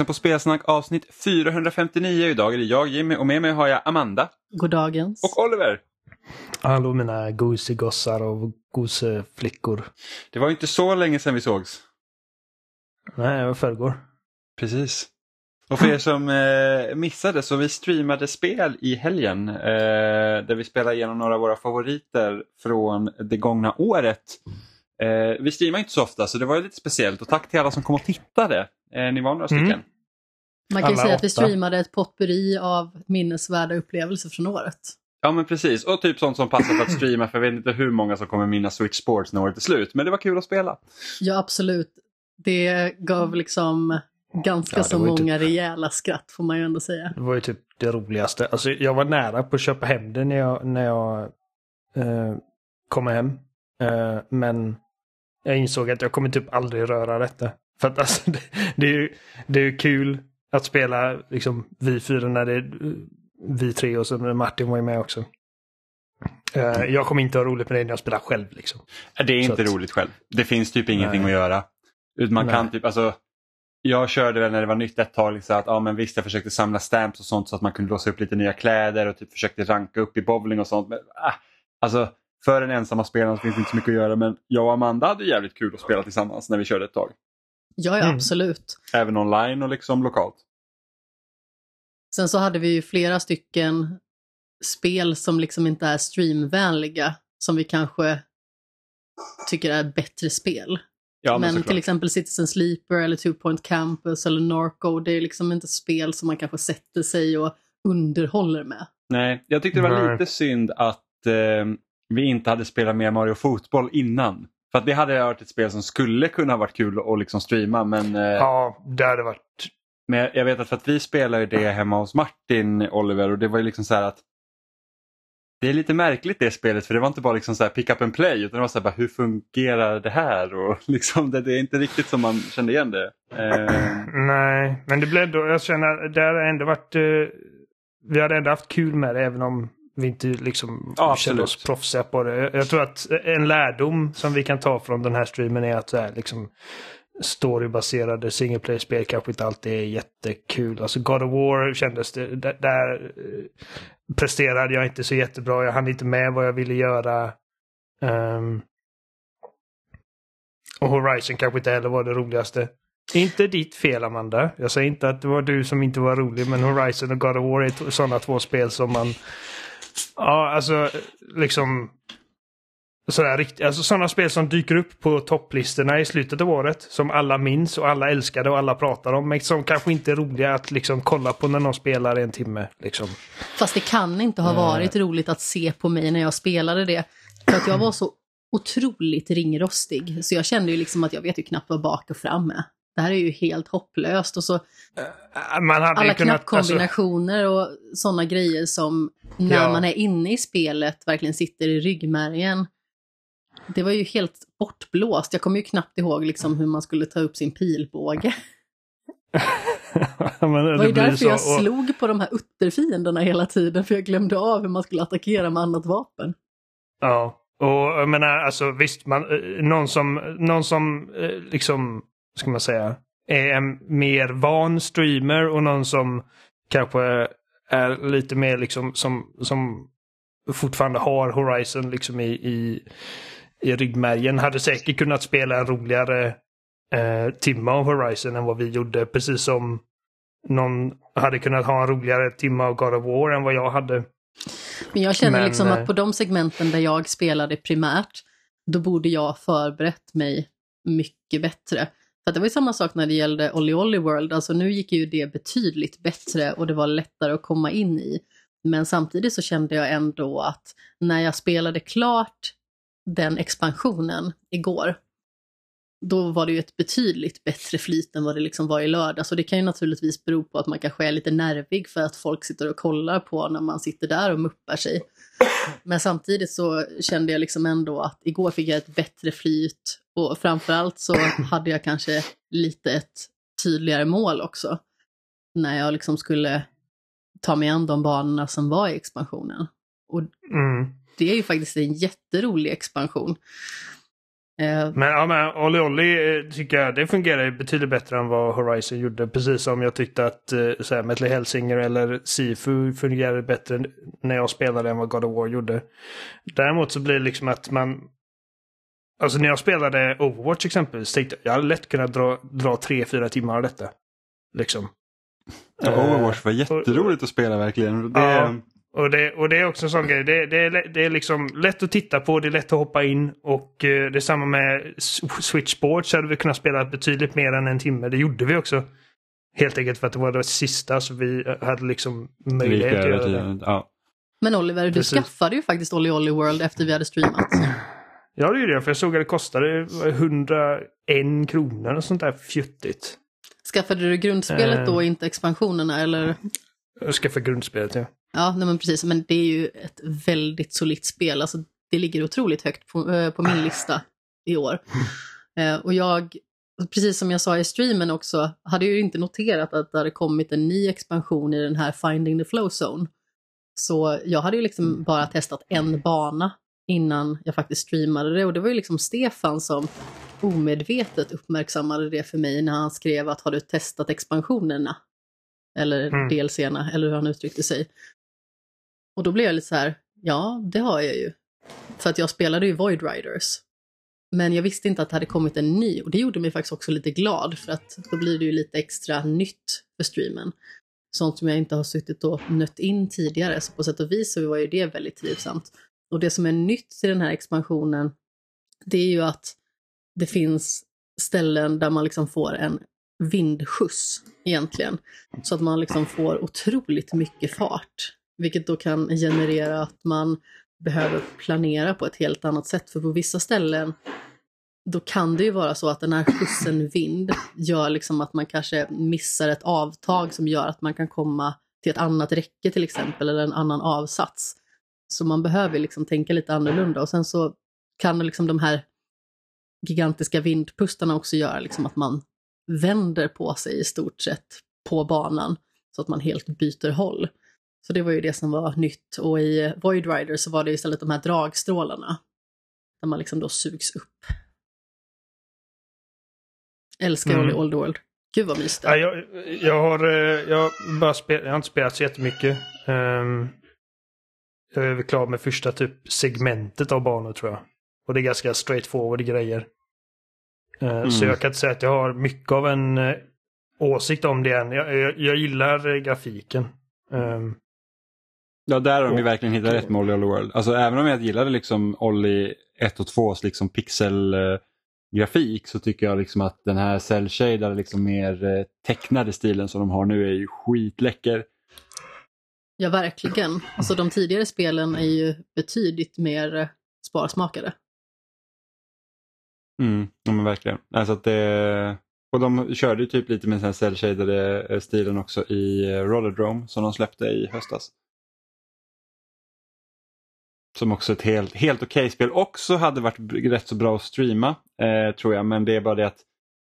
Lyssnar på Spelsnack avsnitt 459. Idag är det jag Jimmy och med mig har jag Amanda. Goddagens. Och Oliver. Hallå mina gosegossar och goseflickor. Det var inte så länge sedan vi sågs. Nej, det var förrgår. Precis. Och för er som eh, missade så vi streamade spel i helgen eh, där vi spelade igenom några av våra favoriter från det gångna året. Eh, vi streamar inte så ofta så det var lite speciellt och tack till alla som kom och tittade. Eh, ni var några stycken. Mm. Man kan ju säga att vi streamade ett potpurri av minnesvärda upplevelser från året. Ja men precis och typ sånt som passar för att streama för jag vet inte hur många som kommer minnas Switch Sports när året är slut men det var kul att spela. Ja absolut. Det gav liksom ganska ja, så många typ... rejäla skratt får man ju ändå säga. Det var ju typ det roligaste. Alltså jag var nära på att köpa hem det när jag, när jag eh, kom hem. Eh, men jag insåg att jag kommer typ aldrig röra detta. För att alltså, det, det är ju det är kul att spela liksom vi fyra när det är vi tre och så Martin var ju med också. Uh, jag kommer inte ha roligt med det när jag spelar själv. Liksom. Det är inte att... roligt själv. Det finns typ ingenting Nej. att göra. Man Nej. kan typ, alltså, jag körde väl när det var nytt ett tag, liksom, att ja, men visst jag försökte samla stamps och sånt så att man kunde låsa upp lite nya kläder och typ försökte ranka upp i bowling och sånt. Men, äh, alltså, för den ensamma spelaren finns det inte så mycket att göra men jag och Amanda hade jävligt kul att spela tillsammans när vi körde ett tag. Ja, ja mm. absolut. Även online och liksom lokalt. Sen så hade vi ju flera stycken spel som liksom inte är streamvänliga som vi kanske tycker är bättre spel. Ja, men, men till exempel Citizen Sleeper eller Two Point Campus eller Norco, det är liksom inte spel som man kanske sätter sig och underhåller med. Nej, jag tyckte det var lite synd att eh, vi inte hade spelat mer Mario Fotboll innan. För att det hade varit ett spel som skulle kunna varit kul att liksom streama men... Eh, ja, det hade varit... Men jag vet att för att vi spelade det hemma hos Martin, Oliver, och det var ju liksom så här att det är lite märkligt det spelet för det var inte bara liksom så här pick up and play utan det var så här bara hur fungerar det här och liksom det, det är inte riktigt som man kände igen det. Eh... Nej, men det blev då, jag känner det har ändå varit, eh, vi hade ändå haft kul med det även om vi inte liksom ja, känner oss proffsiga på det. Jag tror att en lärdom som vi kan ta från den här streamen är att så här, liksom, storybaserade single player-spel kanske inte alltid är jättekul. Alltså God of War kändes det, där, där eh, presterade jag inte så jättebra. Jag hann inte med vad jag ville göra. Um, och Horizon kanske inte heller var det roligaste. Inte ditt fel Amanda. Jag säger inte att det var du som inte var rolig men Horizon och God of War är sådana två spel som man Ja, alltså liksom sådär, alltså sådana spel som dyker upp på topplistorna i slutet av året. Som alla minns och alla älskade och alla pratar om. Men som kanske inte är roliga att liksom kolla på när någon spelar en timme. Liksom. Fast det kan inte ha varit mm. roligt att se på mig när jag spelade det. För att jag var så otroligt ringrostig. Så jag kände ju liksom att jag vet ju knappt vad bak och fram är. Det här är ju helt hopplöst. Och så man hade alla kunnat, knappkombinationer alltså... och sådana grejer som när ja. man är inne i spelet verkligen sitter i ryggmärgen. Det var ju helt bortblåst. Jag kommer ju knappt ihåg liksom hur man skulle ta upp sin pilbåge. det var ju därför jag och... slog på de här utterfienderna hela tiden, för jag glömde av hur man skulle attackera med annat vapen. Ja, och jag menar alltså visst, man, eh, någon som, någon som eh, liksom ska man säga, är en mer van streamer och någon som kanske är lite mer liksom som, som fortfarande har Horizon liksom i, i, i ryggmärgen hade säkert kunnat spela en roligare eh, timme av Horizon än vad vi gjorde. Precis som någon hade kunnat ha en roligare timme av God of War än vad jag hade. Men jag känner Men, liksom att eh, på de segmenten där jag spelade primärt, då borde jag förberett mig mycket bättre. För det var ju samma sak när det gällde Olly Olly World, alltså nu gick ju det betydligt bättre och det var lättare att komma in i. Men samtidigt så kände jag ändå att när jag spelade klart den expansionen igår, då var det ju ett betydligt bättre flyt än vad det liksom var i lördags. Och det kan ju naturligtvis bero på att man kanske är lite nervig för att folk sitter och kollar på när man sitter där och muppar sig. Men samtidigt så kände jag liksom ändå att igår fick jag ett bättre flyt och framförallt så hade jag kanske lite ett tydligare mål också. När jag liksom skulle ta mig an de banorna som var i expansionen. Och mm. det är ju faktiskt en jätterolig expansion. Eh, Men, ja, men Olli Olli eh, tycker jag det fungerar betydligt bättre än vad Horizon gjorde. Precis som jag tyckte att eh, så här, Metal Hellsinger eller Sifu fungerade bättre när jag spelade än vad God of War gjorde. Däremot så blir det liksom att man... Alltså när jag spelade Overwatch exempelvis, tänkte jag jag hade lätt kunnat dra, dra tre, fyra timmar av detta. Liksom. Ja, Overwatch var Eh, jätteroligt att spela verkligen. Det, Ja. Och det, och det är också en sån grej. Det, det, är, det är liksom lätt att titta på, det är lätt att hoppa in. Och eh, det är samma med Switch Sports. hade vi kunnat spela betydligt mer än en timme. Det gjorde vi också. Helt enkelt för att det var det sista så vi eh, hade liksom möjlighet att göra det. Ja. men Oliver, du Precis. skaffade ju faktiskt Olli Olli World efter vi hade streamat. Ja, det gjorde jag. För jag såg att det kostade 101 kronor och sånt där fjuttigt. Skaffade du grundspelet Eh. då, inte expansionerna eller? Jag ska för grundspelet, ja. Ja, nej men precis. Men det är ju ett väldigt solitt spel. Alltså, det ligger otroligt högt på, eh, på min lista i år. Eh, och jag, precis som jag sa i streamen också, hade ju inte noterat att det hade kommit en ny expansion i den här Finding the Flow Zone. Så jag hade ju liksom bara testat en bana innan jag faktiskt streamade det. Och det var ju liksom Stefan som omedvetet uppmärksammade det för mig när han skrev att har du testat expansionerna? Eller Mm. DLCerna, eller hur han uttryckte sig. Och då blev jag lite så här, ja, det har jag ju. För att jag spelade ju Void Riders. Men jag visste inte att det hade kommit en ny och det gjorde mig faktiskt också lite glad för att då blir det ju lite extra nytt för streamen. Sånt som jag inte har suttit och nött in tidigare, så på sätt och vis så var ju det väldigt trivsamt. Och det som är nytt i den här expansionen, det är ju att det finns ställen där man liksom får en vindskjuts egentligen. Så att man liksom får otroligt mycket fart. Vilket då kan generera att man behöver planera på ett helt annat sätt. För på vissa ställen då kan det ju vara så att den här skjutsen vind gör liksom att man kanske missar ett avtag som gör att man kan komma till ett annat räcke till exempel, eller en annan avsats. Så man behöver liksom tänka lite annorlunda och sen så kan liksom de här gigantiska vindpustarna också göra liksom att man vänder på sig i stort sett på banan så att man helt byter håll. Så det var ju det som var nytt och i Void Rider så var det istället de här dragstrålarna där man liksom då sugs upp. Älskar Mm. Old World. Gud vad mysigt Ja, jag, jag, har, eh, jag, bara spel, jag har inte spelat så jättemycket. Um, jag är klar med första typ segmentet av banor tror jag. Och det är ganska straightforward grejer. Eh, Så Mm. jag kan inte säga att jag har mycket av en eh, åsikt om det än. Jag, jag, jag gillar eh, grafiken. Ehm, Ja, där har de ju verkligen hittat rätt med Olly Olly World. Alltså även om jag gillade liksom Olly 1 och 2 liksom pixelgrafik så tycker jag liksom att den här cell-shadade liksom mer tecknade stilen som de har nu är ju skitläcker. Ja, verkligen. Alltså de tidigare spelen är ju betydligt mer sparsmakade. Mm, ja men verkligen. Alltså att det... Och de körde ju typ lite med den cell-shadade eh, stilen också i eh, Rollerdrome som de släppte i höstas. Som också ett helt, helt okej spel. Också hade varit rätt så bra att streama eh, tror jag. Men det är bara det att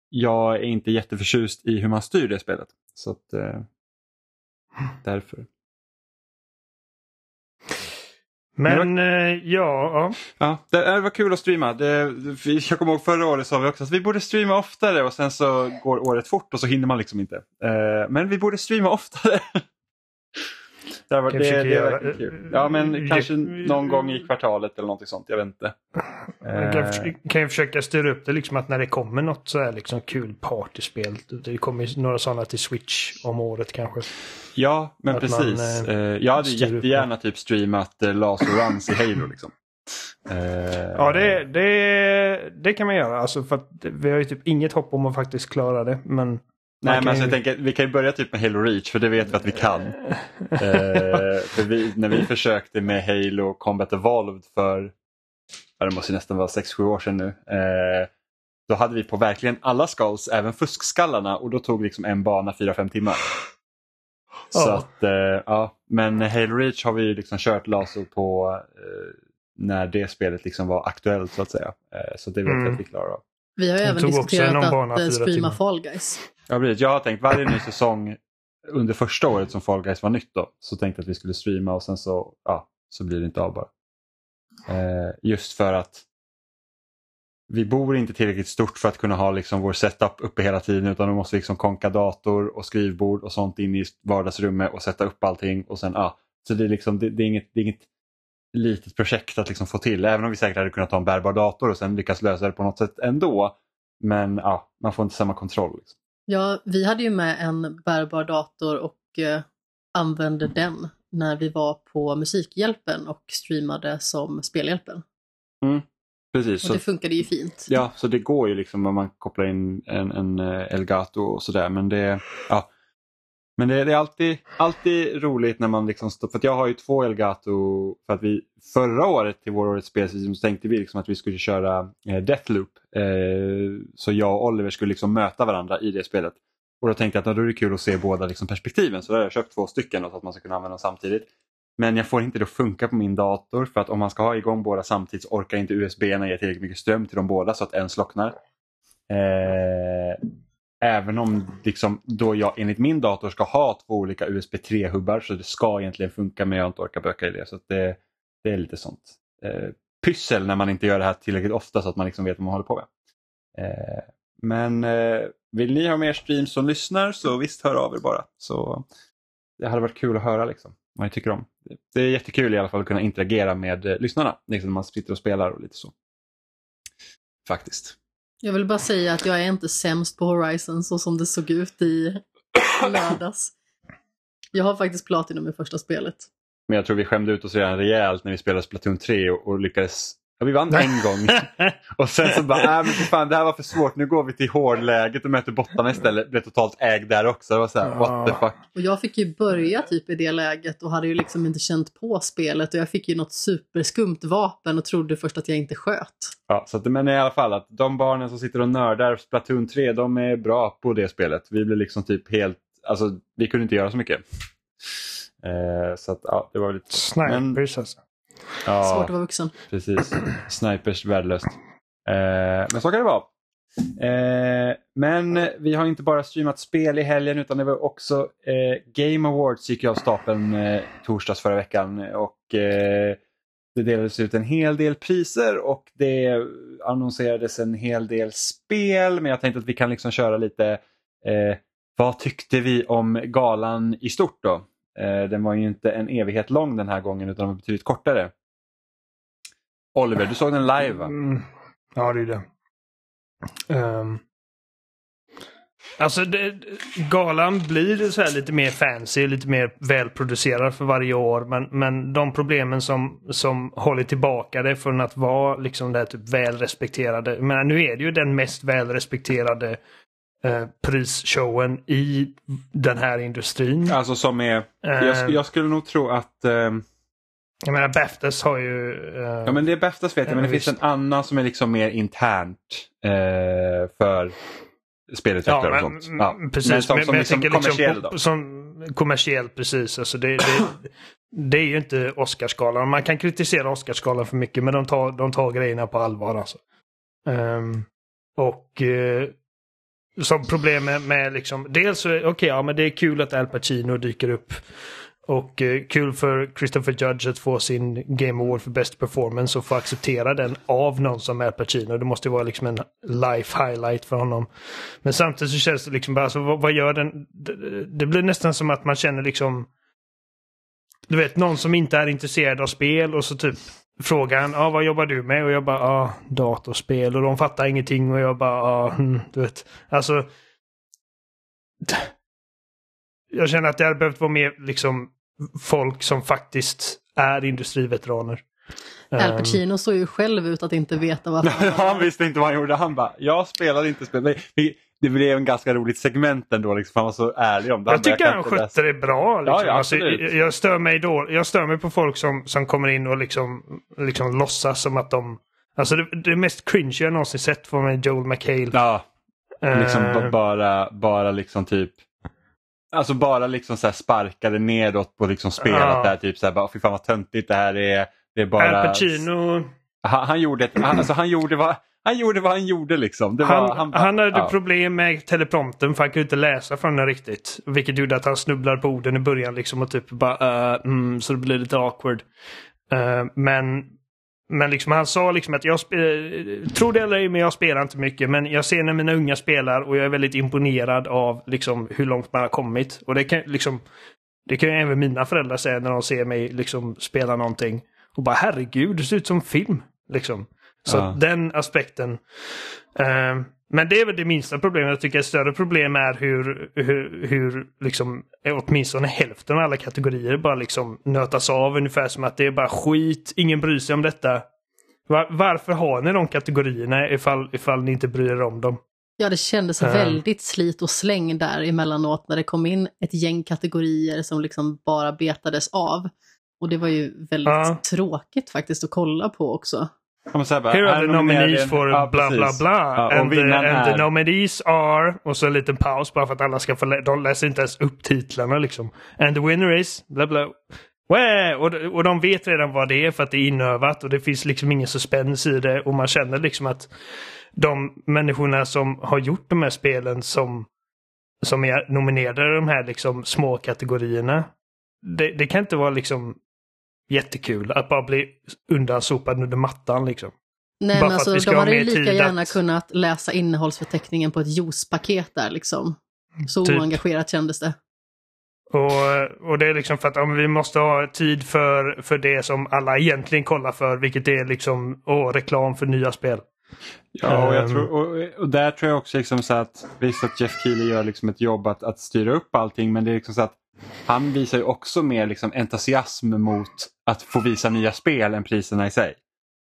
jag är inte jätteförtjust i hur man styr det spelet. Så att eh, därför. Men eh, ja, ja. Det var kul att streama. Det, jag kommer ihåg förra året sa vi också att vi borde streama oftare och sen så går året fort och så hinner man liksom inte. Eh, men vi borde streama oftare. det, var, det, det verkligen kul. Ja men Jag- kanske någon gång i kvartalet eller någonting sånt. Jag vet inte. Jag kan, Eh, kan ju försöka styra upp det liksom att när det kommer något så här liksom kul partyspel. Det kommer några sådana till Switch om året kanske. ja men att man, precis. eh, Eh, jag hade jättegärna typ streamat uh, Laser Runs i Halo. Liksom. Eh, Ja, det, det, det kan man göra. Alltså för att vi har ju typ inget hopp om att faktiskt klara det. Men Nej men alltså, ju- jag tänker, vi kan ju börja typ med Halo Reach för det vet vi att vi kan. Eh, för vi, när vi försökte med Halo Combat Evolved för, ja, det måste ju nästan vara 6-7 år sedan nu. Eh, då hade vi på verkligen alla skulls, även fuskskallarna och då tog liksom en bana 4-5 timmar. Så Ja. att, eh, ja. Men Halo Reach har vi ju liksom kört laser på eh, när det spelet liksom var aktuellt så att säga. Eh, så det vet Mm. vi att vi klarar av. Vi har ju även diskuterat att bana eh, streama timmar. Fall Guys. Ja, precis. Jag har tänkt varje ny säsong under första året som Fall Guys var nytt då, så tänkte jag att vi skulle streama och sen så, ja, så blir det inte av bara. Eh, just för att vi bor inte tillräckligt stort för att kunna ha liksom vår setup uppe hela tiden utan då måste vi liksom konka dator och skrivbord och sånt in i vardagsrummet och sätta upp allting. och sen, ja. Så det är, liksom, det, det är, inget, det är inget litet projekt att liksom få till även om vi säkert hade kunnat ta en bärbar dator och sen lyckas lösa det på något sätt ändå. Men ja, man får inte samma kontroll. Liksom. Ja, vi hade ju med en bärbar dator och eh, använde den när vi var på Musikhjälpen och streamade som Spelhjälpen. Mm, precis. Och det funkade ju fint. Ja, så det går ju liksom om man kopplar in en, en eh, Elgato och sådär. Men det, ja, men det, det, är alltid, alltid roligt när man liksom står, för jag har ju två Elgato för att vi förra året till vår årets spelsystem så tänkte vi liksom att vi skulle köra eh, Deathloop. Eh, så jag och Oliver skulle liksom möta varandra i det spelet. Och då tänkte jag att då är det kul att se båda liksom perspektiven så då har jag köpt två stycken så att man ska kunna använda dem samtidigt. Men jag får inte det att funka på min dator för att om man ska ha igång båda samtidigt så orkar inte USB-erna ge tillräckligt mycket ström till de båda så att en slocknar. Eh, Även om liksom, då jag enligt min dator ska ha två olika USB 3-hubbar så det ska egentligen funka men jag har inte orkat böka i det. Så det, det är lite sånt eh, pyssel när man inte gör det här tillräckligt ofta så att man liksom vet vad man håller på med. Eh, men eh, vill ni ha mer streams som lyssnar så visst hör av er bara. Så Det hade varit kul att höra liksom, vad ni tycker om. Det är jättekul i alla fall att kunna interagera med eh, lyssnarna liksom när man sitter och spelar och lite så. Faktiskt. Jag vill bara säga att jag är inte sämst på Horizon så som det såg ut i lördags. Jag har faktiskt Platinum i första spelet. Men jag tror vi skämde ut oss redan rejält när vi spelade Splatoon 3 och, och lyckades Ja, vi vann en gång. och sen så bara, äh, men fan, det här var för svårt, nu går vi till hårdläget och möter bottarna istället. Blev totalt ägd där också. Det var så här, what the fuck. Och jag fick ju börja typ i det läget och hade ju liksom inte känt på spelet och jag fick ju något superskumt vapen och trodde först att jag inte sköt. Ja, så att, men i alla fall att de barnen som sitter och nördar Splatoon 3, de är bra på det spelet. Vi blev liksom typ helt, alltså vi kunde inte göra så mycket. Eh, så att ja, det var lite... Snipers alltså. Ja, Svårt att vara vuxen. Precis. Snipers värdelöst. Eh, men så kan det vara. Eh, men vi har inte bara streamat spel i helgen utan det var också eh, Game Awards gick av stapeln eh, torsdags förra veckan. Och eh, Det delades ut en hel del priser och det annonserades en hel del spel. Men jag tänkte att vi kan liksom köra lite eh, vad tyckte vi om galan i stort då? Eh, den var ju inte en evighet lång den här gången utan den var betydligt kortare. Oliver, du såg den live va? Mm, ja, det är det. Um, alltså, det, galan blir så lite mer fancy, lite mer välproducerad för varje år. Men, men de problemen som, som håller tillbaka det från att vara liksom det typ välrespekterade. Men nu är det ju den mest välrespekterade eh, prisshowen i den här industrin. Alltså som är, jag, ehm. jag skulle nog tro att eh, jag menar Baftas har ju... Uh, ja men det är Baftas vet jag men det finns en annan som är liksom mer internt uh, för spelutvecklare ja, och sånt. Ja. Precis, men som, men, som men liksom kommersiell liksom, då. Som precis. Alltså det, det, det är ju inte Oscarsgalan. Man kan kritisera Oscarsgalan för mycket men de tar, de tar grejerna på allvar alltså. Um, och uh, som problem med, med liksom, dels så, okej, okay, ja men det är kul att Al Pacino dyker upp och eh, kul för Christopher Judge att få sin Game Award för Best Performance och få acceptera den av någon som Al Pacino. Det måste ju vara liksom en life highlight för honom. Men samtidigt så känns det liksom bara, alltså, vad, vad gör den? Det, det, blir nästan som att man känner liksom du vet, någon som inte är intresserad av spel och så typ frågar han, ah, vad jobbar du med? Och jag bara, ah, datorspel. Och de fattar ingenting och jag bara, ah, mm, du vet. Alltså... Jag känner att det hade behövt vara mer liksom folk som faktiskt är industriveteraner. Al ehm. Pacino såg ju själv ut att inte veta vad han Han visste inte vad han gjorde. Han bara, jag spelade inte spel. Det blev en ganska roligt segment ändå, liksom, han var så ärlig om det. Jag tycker han skötte det bra. Liksom. Ja, ja, alltså, jag, stör mig då, jag stör mig på folk som, som kommer in och liksom, liksom låtsas som att de... Alltså det, det mest cringe jag någonsin sett från Joel McHale. Ja, liksom uh, bara, bara liksom typ Alltså bara liksom så här sparkade nedåt på liksom spelet ja. där. Typ så här, bara, fy fan vad töntigt det här är. Det är bara... Al Pacino. Han, han, gjorde ett, han, alltså, han, gjorde vad, han gjorde vad han gjorde liksom. Det han, var, han, han hade ja. problem med teleprompten för han kunde inte läsa från den riktigt. Vilket gjorde att han snubblar på orden i början liksom och typ bara uh, mm, så det blir lite awkward. Uh, men men liksom han sa liksom att jag tror det eller ej, men jag spelar inte mycket. Men jag ser när mina unga spelar och jag är väldigt imponerad av liksom hur långt man har kommit. Och det kan liksom det kan ju även mina föräldrar säga när de ser mig liksom spela någonting. Och bara herregud, det ser ut som film. Liksom. Så ja. den aspekten. Uh, men det är väl det minsta problemet. Jag tycker ett större problem är hur, hur, hur liksom, åtminstone hälften av alla kategorier bara liksom nötas av ungefär som att det är bara skit, ingen bryr sig om detta. Var, varför har ni de kategorierna ifall, ifall ni inte bryr er om dem? Ja, det kändes uh. väldigt slit och släng där emellanåt när det kom in ett gäng kategorier som liksom bara betades av. Och det var ju väldigt uh. tråkigt faktiskt att kolla på också. Bara, Here are the nominees for ja, bla bla bla. Ja, and, the, and the nominees are... Och så en liten paus bara för att alla ska få... De läser inte ens upp titlarna liksom. And the winner is... Bla bla. Och, och de vet redan vad det är för att det är inövat och det finns liksom ingen suspens i det och man känner liksom att de människorna som har gjort de här spelen som, som är nominerade i de här liksom små kategorierna. Det, det kan inte vara liksom jättekul att bara bli undansopad under mattan liksom. Nej, bara men alltså, de hade ju lika gärna att... kunnat läsa innehållsförteckningen på ett juicepaket där liksom. Så typ. oengagerat kändes det. Och, och det är liksom för att om vi måste ha tid för, för det som alla egentligen kollar för, vilket är liksom åh, reklam för nya spel. Ja, och, jag ehm. tror, och, och, där tror jag också liksom så att visst att Jeff Keely gör liksom ett jobb att, att styra upp allting men det är liksom så att han visar ju också mer liksom entusiasm mot att få visa nya spel än priserna i sig.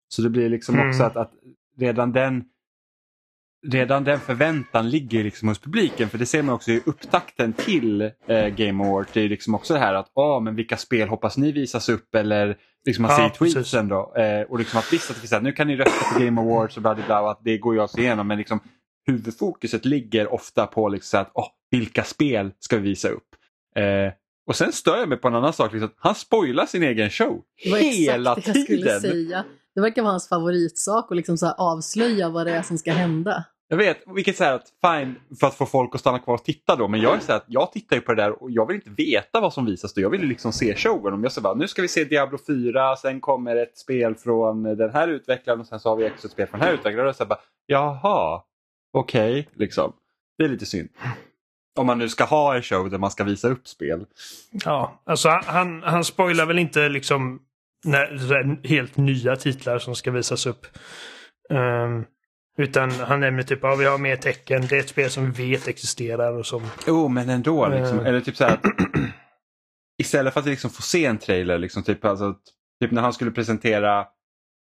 Så det blir liksom mm. också att, att redan den redan den förväntan ligger liksom hos publiken för det ser man också i upptakten till eh, Game Awards. Det är liksom också det här att ah, men vilka spel hoppas ni visas upp eller liksom man ja, ser tweetsen då. Eh, och liksom att visst att det finns nu kan ni rösta på Game Awards och bla bla bla och att det går ju att se igenom men liksom huvudfokuset ligger ofta på liksom att oh, vilka spel ska vi visa upp. Eh, och sen stör jag mig på en annan sak, liksom, han spoilar sin egen show hela tiden. Det verkar vara hans favoritsak att liksom så avslöja vad det är som ska hända. Jag vet, vilket säger att fine för att få folk att stanna kvar och titta då. Men jag är så att jag tittar ju på det där och jag vill inte veta vad som visas då. Jag vill liksom se showen. Om jag säger nu ska vi se Diablo 4, sen kommer ett spel från den här utvecklaren och sen så har vi också ett spel från den här utvecklaren. Och så bara, jaha, okej, okay, liksom. Det är lite synd. Om man nu ska ha en show där man ska visa upp spel. Ja, alltså han, han spoilar väl inte liksom när, helt nya titlar som ska visas upp. Um, utan han nämner typ att vi har mer tecken, det är ett spel som vi vet existerar och som... Jo, oh, men ändå. Liksom. Uh, Eller typ så här istället för att liksom få se en trailer, liksom, typ, alltså, typ när han skulle presentera,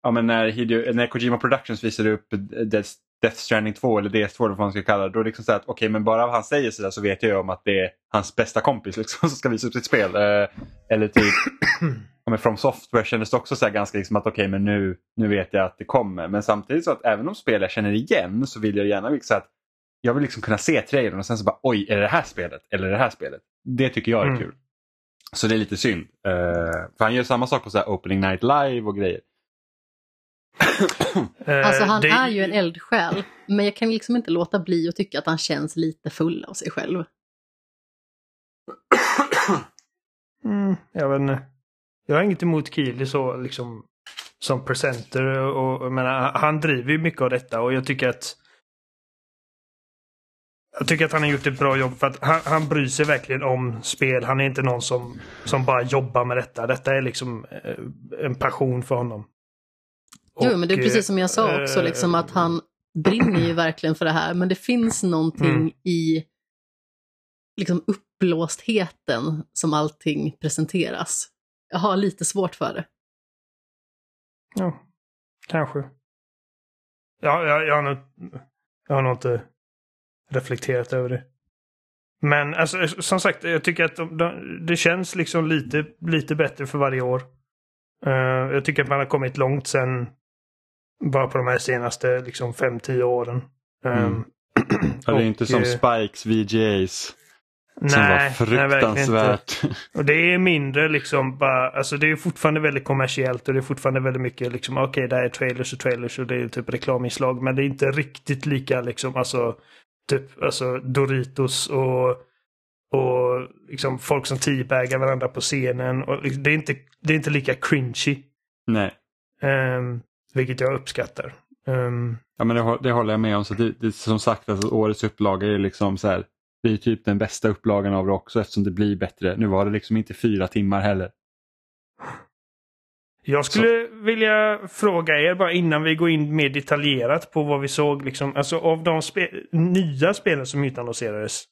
ja, men när, Hideo, när Kojima Productions visade upp Death, Death Stranding 2 eller DS2 eller vad man ska kalla det. Då liksom så att okej okay, men bara han säger sådär så vet jag om att det är hans bästa kompis liksom, som ska visa upp sitt spel. Eh, eller typ ja, men From Software kändes det också så ganska liksom att okej okay, men nu, nu vet jag att det kommer. Men samtidigt så att även om spel jag känner igen så vill jag gärna liksom att jag vill liksom kunna se trailern och sen så bara oj, är det det här spelet eller det här spelet? Det tycker jag är mm. kul. Så det är lite synd. Uh, för han gör samma sak på så Opening Night Live och grejer. Alltså han det... är ju en eldsjäl, men jag kan liksom inte låta bli att tycka att han känns lite full av sig själv. Mm, jag vet inte. Jag har inget emot Keely så liksom som presenter och, och menar, han driver ju mycket av detta och jag tycker att jag tycker att han har gjort ett bra jobb för att han, han bryr sig verkligen om spel. Han är inte någon som, som bara jobbar med detta. Detta är liksom eh, en passion för honom. Jo, men det är precis som jag sa också, liksom, att han brinner ju verkligen för det här. Men det finns någonting mm. i liksom, uppblåstheten som allting presenteras. Jag har lite svårt för det. Ja, kanske. Ja, jag, jag, har nog, jag har nog inte reflekterat över det. Men alltså, som sagt, jag tycker att de, de, det känns liksom lite, lite bättre för varje år. Uh, jag tycker att man har kommit långt sen bara på de här senaste liksom 5-10 åren. Mm. Um, ja, det är inte som Spikes VGAs. Nej, som var fruktansvärt. Nej, och det är mindre liksom bara, alltså det är fortfarande väldigt kommersiellt och det är fortfarande väldigt mycket liksom, okej okay, det här är trailers och trailers och det är typ reklaminslag men det är inte riktigt lika liksom, alltså typ alltså Doritos och och liksom folk som teabagar varandra på scenen. Och liksom, det, är inte, det är inte lika cringy. Nej. Um, vilket jag uppskattar. Um, ja men det, det, håller jag med om. Så det, det, som sagt, alltså, årets upplaga är liksom så här, det är typ den bästa upplagan av det också eftersom det blir bättre. Nu var det liksom inte fyra timmar heller. Jag skulle så. vilja fråga er bara innan vi går in mer detaljerat på vad vi såg. Liksom, alltså av de spe nya spelen som utannonserades.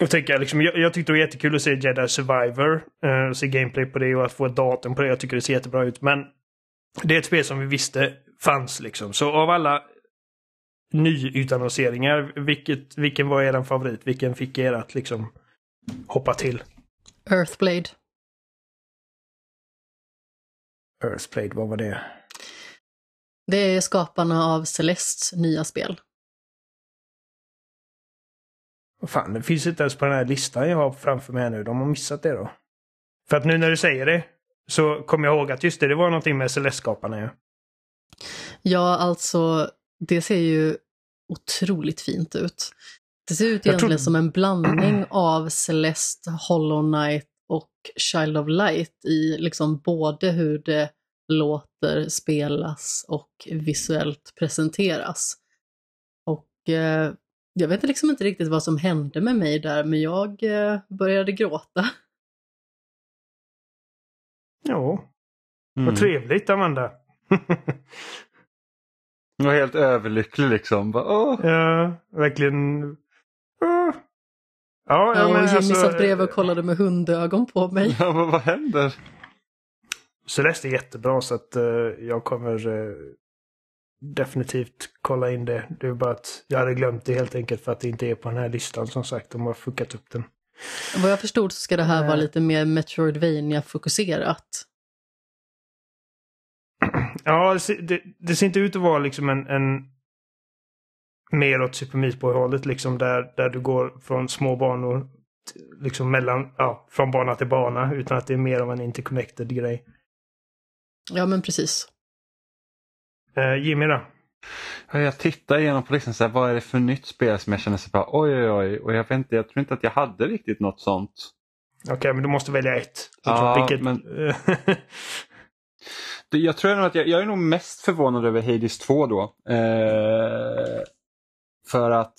Och tänka, liksom, jag, jag tyckte det var jättekul att se Jedi Survivor. Uh, se gameplay på det och att få ett datum på det. Jag tycker det ser jättebra ut. Men det är ett spel som vi visste fanns liksom. Så av alla nyutannonseringar, vilket, vilken var er favorit? Vilken fick er att liksom hoppa till? Earthblade. Earthblade, vad var det? Det är skaparna av Celestes nya spel. Vad fan, det finns inte ens på den här listan jag har framför mig nu. De har missat det då. För att nu när du säger det så kommer jag ihåg att just det, det var någonting med Celeste-skaparna ja. Ja, alltså det ser ju otroligt fint ut. Det ser ut egentligen tror... som en blandning av Celeste, Hollow Knight och Child of Light i liksom både hur det låter, spelas och visuellt presenteras. Och eh, jag vet liksom inte riktigt vad som hände med mig där, men jag eh, började gråta. Ja, mm. vad trevligt Amanda. Jag var helt överlycklig liksom. Bara, Åh. Ja, verkligen. Åh. Ja, ja, men Jimmy alltså, satt bredvid och kollade med hundögon på mig. Ja, men vad händer? Celeste är jättebra så att uh, jag kommer uh, definitivt kolla in det. Det är bara att jag hade glömt det helt enkelt för att det inte är på den här listan som sagt. De har fuckat upp den. Vad jag förstod så ska det här vara lite mer Metroidvania fokuserat. Ja, det, det, ser inte ut att vara liksom en, en mer åt Super Meat Boy-hållet liksom där, där du går från små banor liksom mellan, ja, från bana till bana utan att det är mer av en interconnected grej. Ja, men precis. Uh, Jimmy då? Jag tittar igenom på listan, så här, vad är det för nytt spel som jag känner så bara oj oj oj och jag vet jag tror inte att jag hade riktigt något sånt. Okej, okay, men du måste välja ett. Ja, vilket... men... jag tror att jag, jag, är nog mest förvånad över Hades 2 då. Eh, för att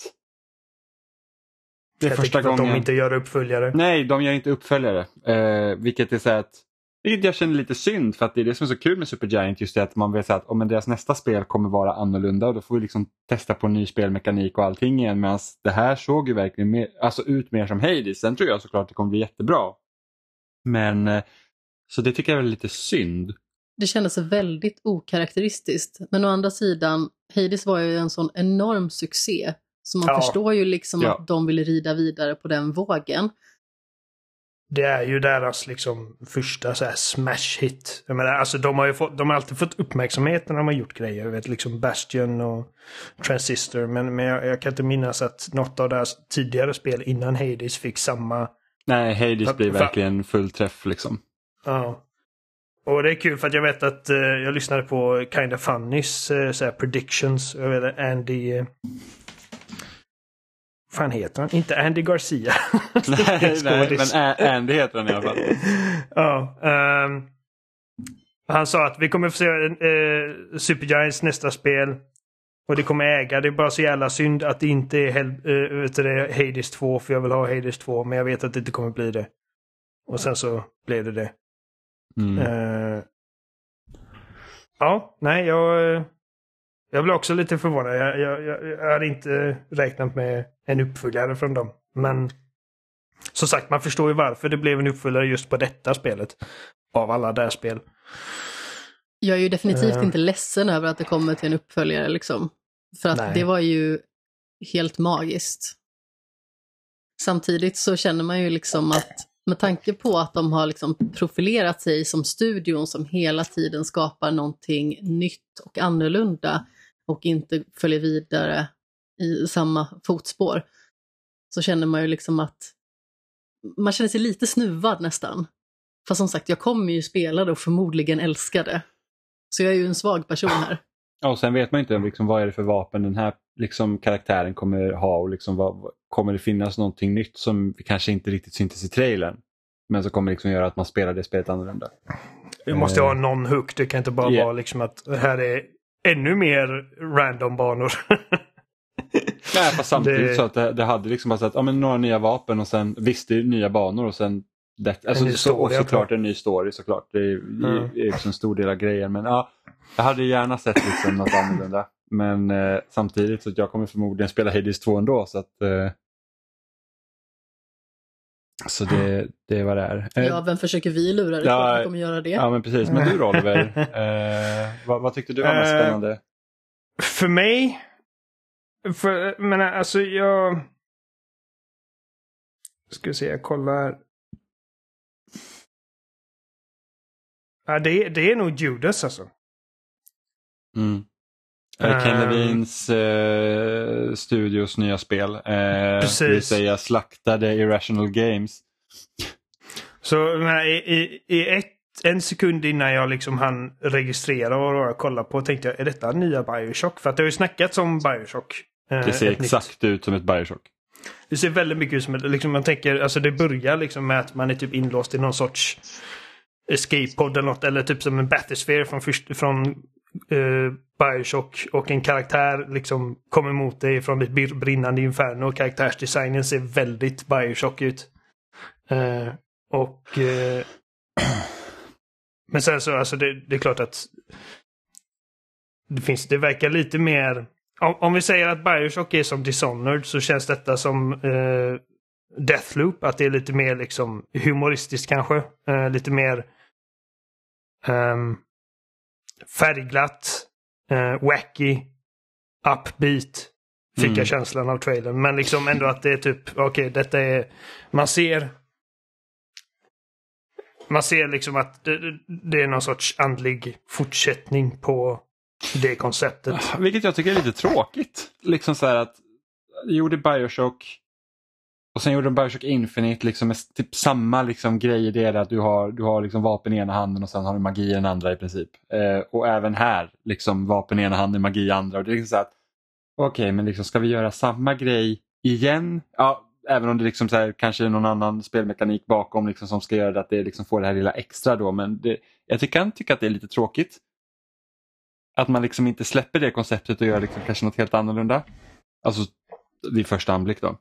det är jag första gången... att de inte gör uppföljare. Nej, de gör inte uppföljare. Eh, vilket är så att jag känner lite synd för att det är det som är så kul med Supergiant just det att man vet att oh, deras nästa spel kommer vara annorlunda och då får vi liksom testa på ny spelmekanik och allting igen medan det här såg ju verkligen mer, alltså ut mer som Hades. Sen tror jag såklart det kommer bli jättebra. Men eh, så det tycker jag är lite synd. Det kändes väldigt okaraktäristiskt. Men å andra sidan, Hades var ju en sån enorm succé. Så man ja. förstår ju liksom ja. att de ville rida vidare på den vågen. Det är ju deras liksom första så här smash hit. Jag menar, alltså de har ju fått, de har alltid fått uppmärksamhet när de har gjort grejer. Jag vet liksom Bastion och Transistor. Men, men jag, jag, kan inte minnas att något av deras tidigare spel innan Hades fick samma... Nej, Hades blir verkligen full träff liksom. Ja. Och det är kul för att jag vet att uh, jag lyssnade på Kinda Funnys uh, så predictions. Jag vet Andy... Uh, fan heter han? Inte Andy Garcia. nej, nej, men Andy heter han i alla fall. ja. Um, han sa att vi kommer få se uh, Supergiants nästa spel. Och det kommer äga. Det är bara så jävla synd att det inte är Hel uh, det, Hades 2. För jag vill ha Hades 2. Men jag vet att det inte kommer bli det. Och sen så blev det det. Mm. Uh, ja, nej, jag, jag blev också lite förvånad. Jag, jag, jag, hade inte räknat med en uppföljare från dem. Men som sagt, man förstår ju varför det blev en uppföljare just på detta spelet. Av alla där spel. Jag är ju definitivt uh, inte ledsen över att det kommer till en uppföljare liksom. För att nej. det var ju helt magiskt. Samtidigt så känner man ju liksom att med tanke på att de har liksom profilerat sig som studion som hela tiden skapar någonting nytt och annorlunda och inte följer vidare i samma fotspår, så känner man ju liksom att man känner sig lite snuvad nästan. Fast som sagt, jag kommer ju spela det och förmodligen älska det. Så jag är ju en svag person här. Ja, och sen vet man inte liksom, vad är det för vapen den här liksom, karaktären kommer ha och liksom, vad, kommer det finnas någonting nytt som kanske inte riktigt syntes i trailern. Men så kommer liksom göra att man spelar det spelet annorlunda. det måste ha någon hook. Det kan inte bara yeah. vara liksom att här är ännu mer random banor. Nej, fast samtidigt det... så att det, det hade liksom bara så att, ja, men några nya vapen och sen visst det är nya banor och sen det, alltså, så, och såklart en ny story såklart. Det är, mm. är också en stor del av grejen. Men ja, jag hade gärna sett liksom något annorlunda. Men eh, samtidigt så att jag kommer förmodligen spela Hades 2 ändå. Så, att, eh, så det, det är vad det är. Eh, ja, vem försöker vi lura dig ja, kommer göra det? Ja, men precis. Men du Oliver, eh, vad, vad, tyckte du var mest eh, spännande? För mig? För, men alltså jag... Ska se, jag kollar. Ja, det, det är nog Judas alltså. Mm. Uh, Ken Levins uh, studios nya spel. Uh, Precis. Det vill säga slaktade Irrational Games. Så men, i, i, i ett, en sekund innan jag liksom hann registrera och kolla på tänkte jag, är detta nya Bioshock? För att det har ju snackats om Bioshock. det ser exakt nytt. ut som ett Bioshock. Det ser väldigt mycket ut som ett, liksom man tänker, alltså det börjar liksom med att man är typ inlåst i någon sorts escape pod eller något. Eller typ som en bathysphere från, först, från uh, Bioshock. Och en karaktär liksom kommer mot dig från ditt brinnande inferno. Och karaktärsdesignen ser väldigt Bioshock ut. Uh, och... Uh, men sen så, alltså det, det, är klart att det finns, det verkar lite mer... Om, om vi säger att Bioshock är som Dishonored så känns detta som uh, Deathloop. Att det är lite mer liksom humoristiskt kanske. Uh, lite mer um, färgglatt, uh, wacky, upbeat. Fick mm. jag känslan av trailern. Men liksom ändå att det är typ, okej okay, detta är, man ser man ser liksom att det, det, är någon sorts andlig fortsättning på det konceptet. Vilket jag tycker är lite tråkigt. Liksom så här att, gjorde Bioshock, och sen gjorde de Bioshock Infinite liksom med typ samma liksom grej i det att du har, du har liksom vapen i ena handen och sen har du magi i den andra i princip. Eh, och även här, liksom vapen i ena handen, magi i andra. Och det är liksom så att, Okej, okay, men liksom, ska vi göra samma grej igen? Ja, även om det liksom så här, kanske är någon annan spelmekanik bakom liksom, som ska göra att det liksom får det här lilla extra då. Men det, jag kan tycka att det är lite tråkigt. Att man liksom inte släpper det konceptet och gör liksom kanske något helt annorlunda. Alltså vid första anblick då.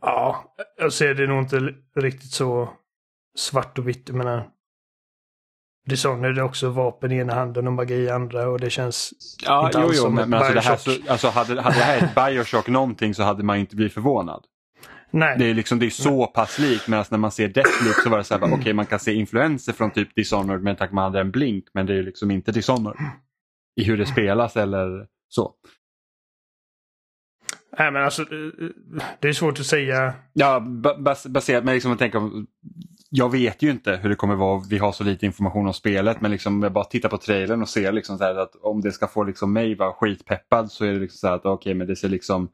Ja, jag ser det nog inte riktigt så svart och vitt. Jag menar, Dishonored är också vapen i ena handen och magi i andra och det känns Ja, inte jo, alls jo, som men, men alltså, det här, så, alltså hade, hade det här ett Bioshock någonting så hade man inte blivit förvånad. Nej. Det är, liksom, det är så pass likt medan när man ser Deathloop så var det så här, okej okay, man kan se influenser från typ Dishonored med att man hade en blink men det är liksom inte Dishonored. I hur det spelas eller så. Nej men alltså eh, det är svårt att säga. Ja bas baserat men liksom att tänka om jag vet ju inte hur det kommer vara. Vi har så lite information om spelet men liksom jag bara tittar på trailern och ser liksom så att om det ska få liksom mig vara skitpeppad så är det liksom så att okej okay, men det ser liksom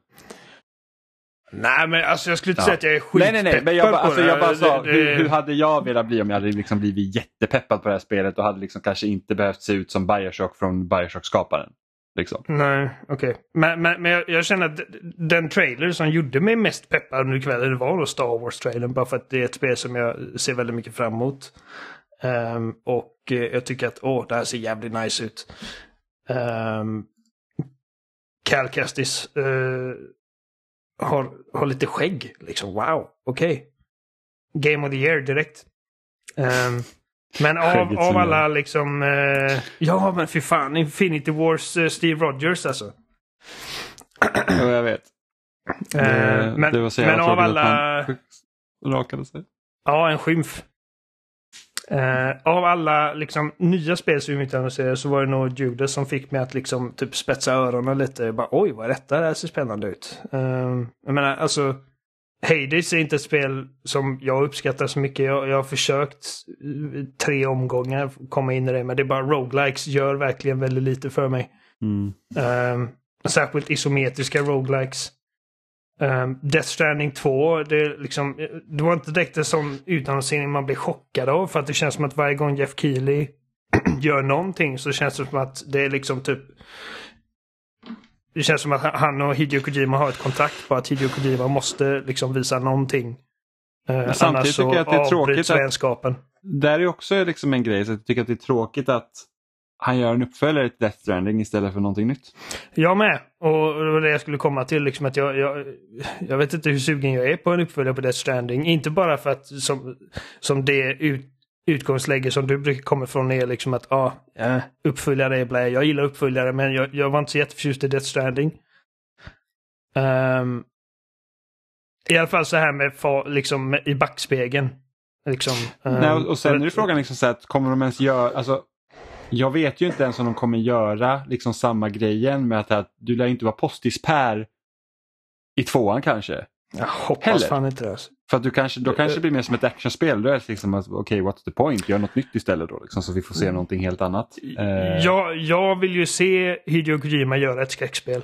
Nej men alltså jag skulle inte ja. säga att jag är skitpeppad nej, nej, nej. Men jag, bara, alltså, jag bara sa, det, hur, hur, hade jag velat bli om jag hade liksom blivit jättepeppad på det här spelet och hade liksom kanske inte behövt se ut som Bioshock från Bioshock-skaparen. Liksom. Nej, okej. Okay. Men, men, men jag, jag, känner att den trailer som gjorde mig mest peppad under kvällen var då Star Wars-trailern. Bara för att det är ett spel som jag ser väldigt mycket fram emot. Um, och eh, jag tycker att åh, det här ser jävligt nice ut. Um, Cal Kestis uh, har, har lite skägg. Liksom, wow, okej. Okay. Game of the year direkt. Um, men av, av alla liksom... Eh, ja men fy fan, Infinity Wars eh, Steve Rogers alltså. Ja, jag vet. Eh, det, men det var så men av alla... rakade sig. Ja, en skymf. Uh, av alla liksom, nya spel som vi inte annonserade så var det nog Judas som fick mig att liksom typ spetsa öronen lite. Bara, Oj, vad är detta? Det här ser spännande ut. Uh, jag menar, alltså Hades är inte ett spel som jag uppskattar så mycket. Jag, jag har försökt tre omgångar komma in i det, men det är bara roguelikes gör verkligen väldigt lite för mig. Mm. Um, särskilt isometriska roguelikes. Um, Death Stranding 2, det, liksom, det var inte direkt en sån utannonsering man blir chockad av. För att det känns som att varje gång Jeff Keely gör någonting så känns det som att det är liksom typ det känns som att han och Hideo Kojima har ett kontrakt på att Hideo Kojima måste liksom visa någonting. Eh, samtidigt tycker jag att det är tråkigt vänskapen. där är också liksom en grej, så jag tycker att det är tråkigt att han gör en uppföljare till Death Stranding istället för någonting nytt. Jag med. Och det var det jag skulle komma till. Liksom att jag, jag, jag vet inte hur sugen jag är på en uppföljare på Death Stranding. Inte bara för att som, som det ut, utgångsläge som du brukar komma från är liksom att ah, ja, uppföljare är blä. Jag gillar uppföljare men jag, jag var inte så jätteförtjust i Death Stranding. Um, I alla fall så här med liksom i backspegeln. Liksom, um, Nej, och, sen är det frågan liksom så att kommer de ens göra, alltså jag vet ju inte ens om de kommer göra liksom samma grejen med att, att du lär inte vara postis-Per i tvåan kanske. Jag hoppas Heller. fan inte det. Alltså. För att du kanske, då kanske det blir mer som ett actionspel. Då är det liksom okej, okay, what's the point? Gör något nytt istället då, liksom, så vi får se mm. någonting helt annat. Uh... Jag, jag vill ju se Hideo Kojima göra ett skräckspel.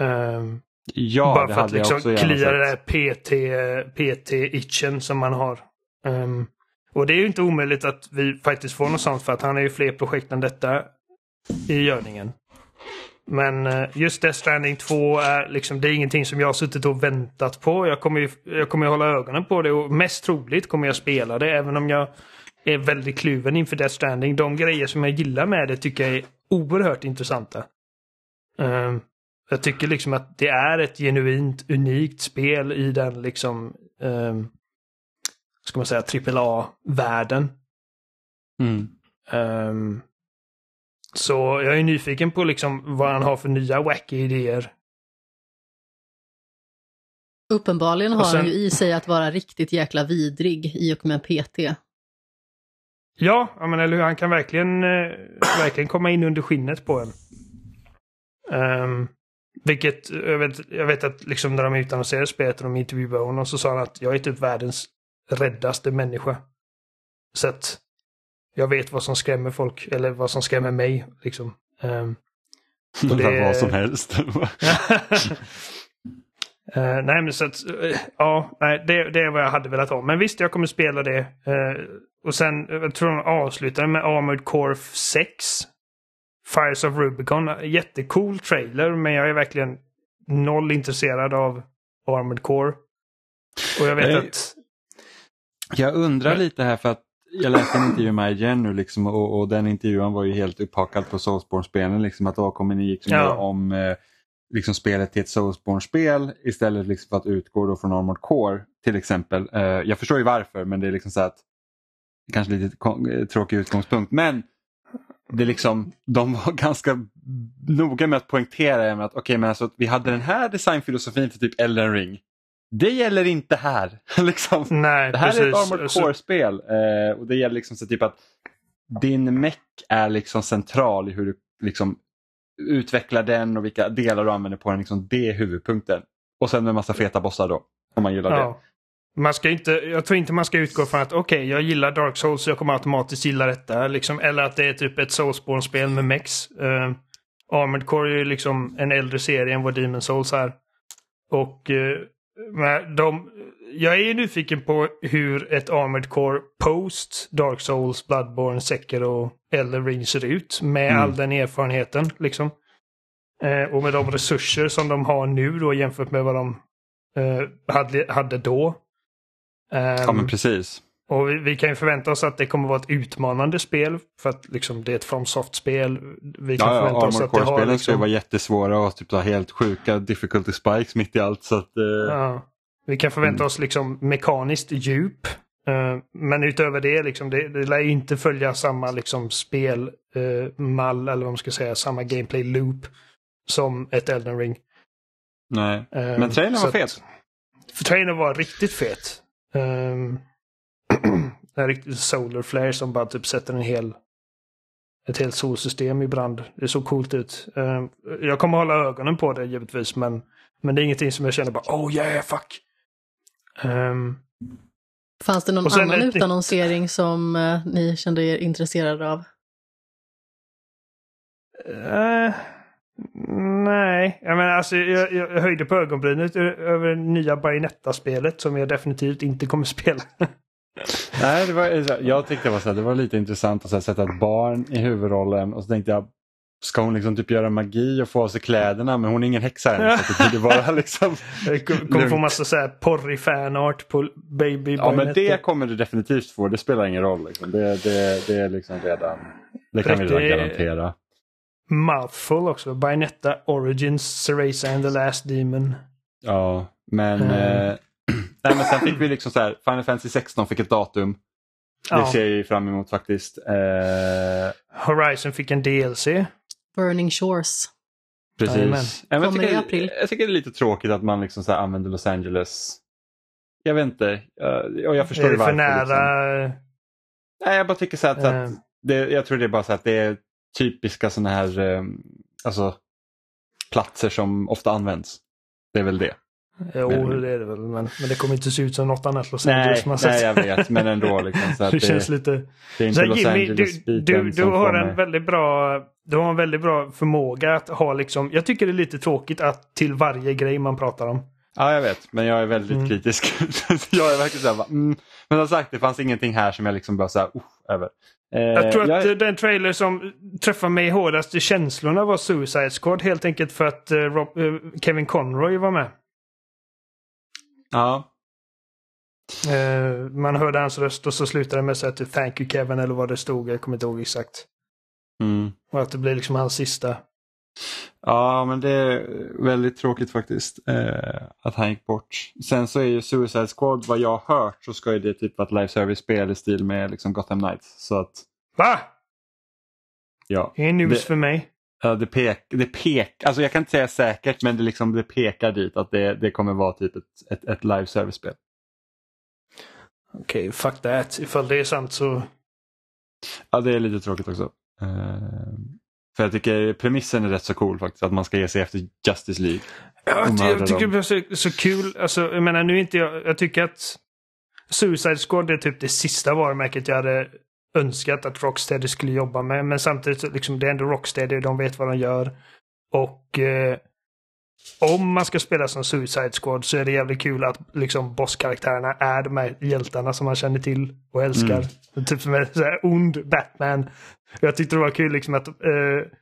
Um, ja, bara det för hade att liksom jag också klia det där PT-itchen PT som man har. Um, och det är ju inte omöjligt att vi faktiskt får något sånt för att han är ju fler projekt än detta i görningen. Men eh, just Death Stranding 2 är liksom, det är ingenting som jag har suttit och väntat på. Jag kommer ju jag kommer hålla ögonen på det och mest troligt kommer jag spela det även om jag är väldigt kluven inför Death Stranding. De grejer som jag gillar med det tycker jag är oerhört intressanta. Um, jag tycker liksom att det är ett genuint unikt spel i den liksom um, ska man säga, AAA-världen. Mm. Um, så jag är nyfiken på liksom vad han har för nya wacky idéer. Uppenbarligen har sen, han ju i sig att vara riktigt jäkla vidrig i och med PT. Ja, men eller hur. Han kan verkligen, eh, verkligen komma in under skinnet på en. Um, vilket, jag vet, jag vet att liksom när de utannonserade spelet och de intervjuade honom så sa han att jag är typ världens räddaste människa. Så att jag vet vad som skrämmer folk, eller vad som skrämmer mig. Liksom. Um, det... vad som helst. uh, nej men så att, uh, ja, nej, det, det är vad jag hade velat ha. Men visst, jag kommer spela det. Uh, och sen, jag tror de avslutar med Armored Core 6. Fires of Rubicon. Jättecool trailer, men jag är verkligen noll intresserad av Armored Core. Och jag vet nej. att jag undrar lite här för att jag läste en intervju med igen nu liksom, och, och, den intervjun var ju helt upphakad på Soulsborne-spelen. Liksom, att då kommer ni liksom ja. om eh, liksom, spelet till ett Soulsborne-spel istället liksom, för att utgå då från Armored Core till exempel. Eh, jag förstår ju varför men det är liksom så att kanske lite eh, tråkig utgångspunkt. Men det liksom, de var ganska noga med att poängtera att okay, men alltså, vi hade den här designfilosofin för typ Elden Ring. Det gäller inte här. liksom. Nej, det här precis. är ett Armored Core-spel eh, och det gäller liksom så typ att din meck är liksom central i hur du liksom utvecklar den och vilka delar du använder på den. Liksom, det är huvudpunkten. Och sen med massa feta bossar då, om man gillar ja. det. Man ska inte, jag tror inte man ska utgå från att okej, okay, jag gillar Dark Souls så jag kommer automatiskt gilla detta. Liksom, eller att det är typ ett Soulsborne-spel med mex. Uh, Armored Core är ju liksom en äldre serie än vad Demon Souls är. Och uh, de, jag är nyfiken på hur ett Armored Core post Dark Souls, Bloodborne, Sekiro, Elden Ring ser ut. Med mm. all den erfarenheten liksom. Eh, och med de resurser som de har nu då jämfört med vad de eh, hade, hade då. Um, ja men precis. Och vi, vi, kan ju förvänta oss att det kommer vara ett utmanande spel. För att liksom, det är ett FromSoft-spel. Vi kan ja, förvänta ja, oss att det har... Liksom... ska vara jättesvåra och typ helt sjuka difficulty spikes mitt i allt. Så att, eh... ja. Vi kan förvänta mm. oss liksom mekaniskt djup. Uh, men utöver det, liksom, det, det lär inte följa samma liksom, spelmall, uh, eller vad man ska säga, samma gameplay loop som ett Elden Ring. Nej, uh, men trailern var fet. För trailern var riktigt fet. En riktig solar flare som bara typ sätter en hel ett helt solsystem i brand. Det såg coolt ut. Uh, jag kommer hålla ögonen på det givetvis men, men det är ingenting som jag känner bara oh yeah fuck. Um, Fanns det någon annan ett... utannonsering som uh, ni kände er intresserade av? Uh, nej, jag menar alltså jag, jag höjde på ögonbrynet över nya Bayonetta-spelet som jag definitivt inte kommer spela. Nej, det var, jag tyckte det var, så här, det var lite intressant att så här, sätta ett barn i huvudrollen och så tänkte jag ska hon liksom typ göra magi och få av sig kläderna men hon är ingen häxa än. så det bara liksom kommer få massa så här porrig fanart på baby Ja men det kommer du definitivt få, det spelar ingen roll. Liksom. Det, det, det är liksom redan, det kan vi redan garantera. Mouthful också, Bayonetta Origins, Cereza and the Last Demon. Ja, men, mm. eh, nej, men sen fick vi liksom så här, Final Fantasy 16 fick ett datum. Det ja. ser jag fram emot faktiskt. Eh... Horizon fick en DLC. Burning Shores. Precis. Ja, Kommer i april. Jag tycker det är lite tråkigt att man liksom så använder Los Angeles. Jag vet inte. Och jag förstår är det varför. för nära? Liksom. Nej, jag bara tycker så att, uh. att det, jag tror det är bara så att det är typiska sådana här um, alltså, platser som ofta används. Det är väl det. Jo, men, det är det väl. Men, men det kommer inte se ut som något annat Los Angeles nej, Nej, jag vet. Men ändå. Liksom, så det, det, känns lite... Det är inte Los Jimmy, Angeles du, du, du har en väldigt bra du har en väldigt bra förmåga att ha liksom, jag tycker det är lite tråkigt att till varje grej man pratar om. Ja, jag vet, men jag är väldigt mm. kritisk. jag är verkligen så här, mm. Men som sagt, det fanns ingenting här som jag liksom bara så här, uh, över. Eh, jag tror att jag... den trailer som träffade mig hårdast i känslorna var Suicide Squad helt enkelt för att uh, Rob, uh, Kevin Conroy var med. Ja. Uh, man hörde hans röst och så slutade det med att säga Thank you Kevin eller vad det stod. Jag kommer inte ihåg exakt. Mm. Och att det blir liksom hans sista. Ja, men det är väldigt tråkigt faktiskt eh, att han gick bort. Sen så är ju Suicide Squad, vad jag har hört, så ska ju det typ vara ett live service-spel i stil med liksom Gotham Knights. Så att... Va? Ja. Det är news det, för mig. Ja, det pek, det pek, alltså jag kan inte säga säkert men det, liksom, det pekar dit att det, det kommer vara typ ett, ett, ett live service-spel. Okej, okay, fuck that. Ifall det är sant så... Ja, det är lite tråkigt också. Uh, för jag tycker premissen är rätt så cool faktiskt, att man ska ge sig efter Justice League. Ja, jag tycker det är så, så kul. Alltså, jag menar, nu inte jag, jag tycker att Suicide Squad är typ det sista varumärket jag hade önskat att Rocksteady skulle jobba med. Men samtidigt, liksom, det är ändå Rocksteady, de vet vad de gör. Och eh, om man ska spela som Suicide Squad så är det jävligt kul att liksom bosskaraktärerna är de här hjältarna som man känner till och älskar. Mm. Typ som en så här ond Batman. Jag tyckte det var kul liksom att uh,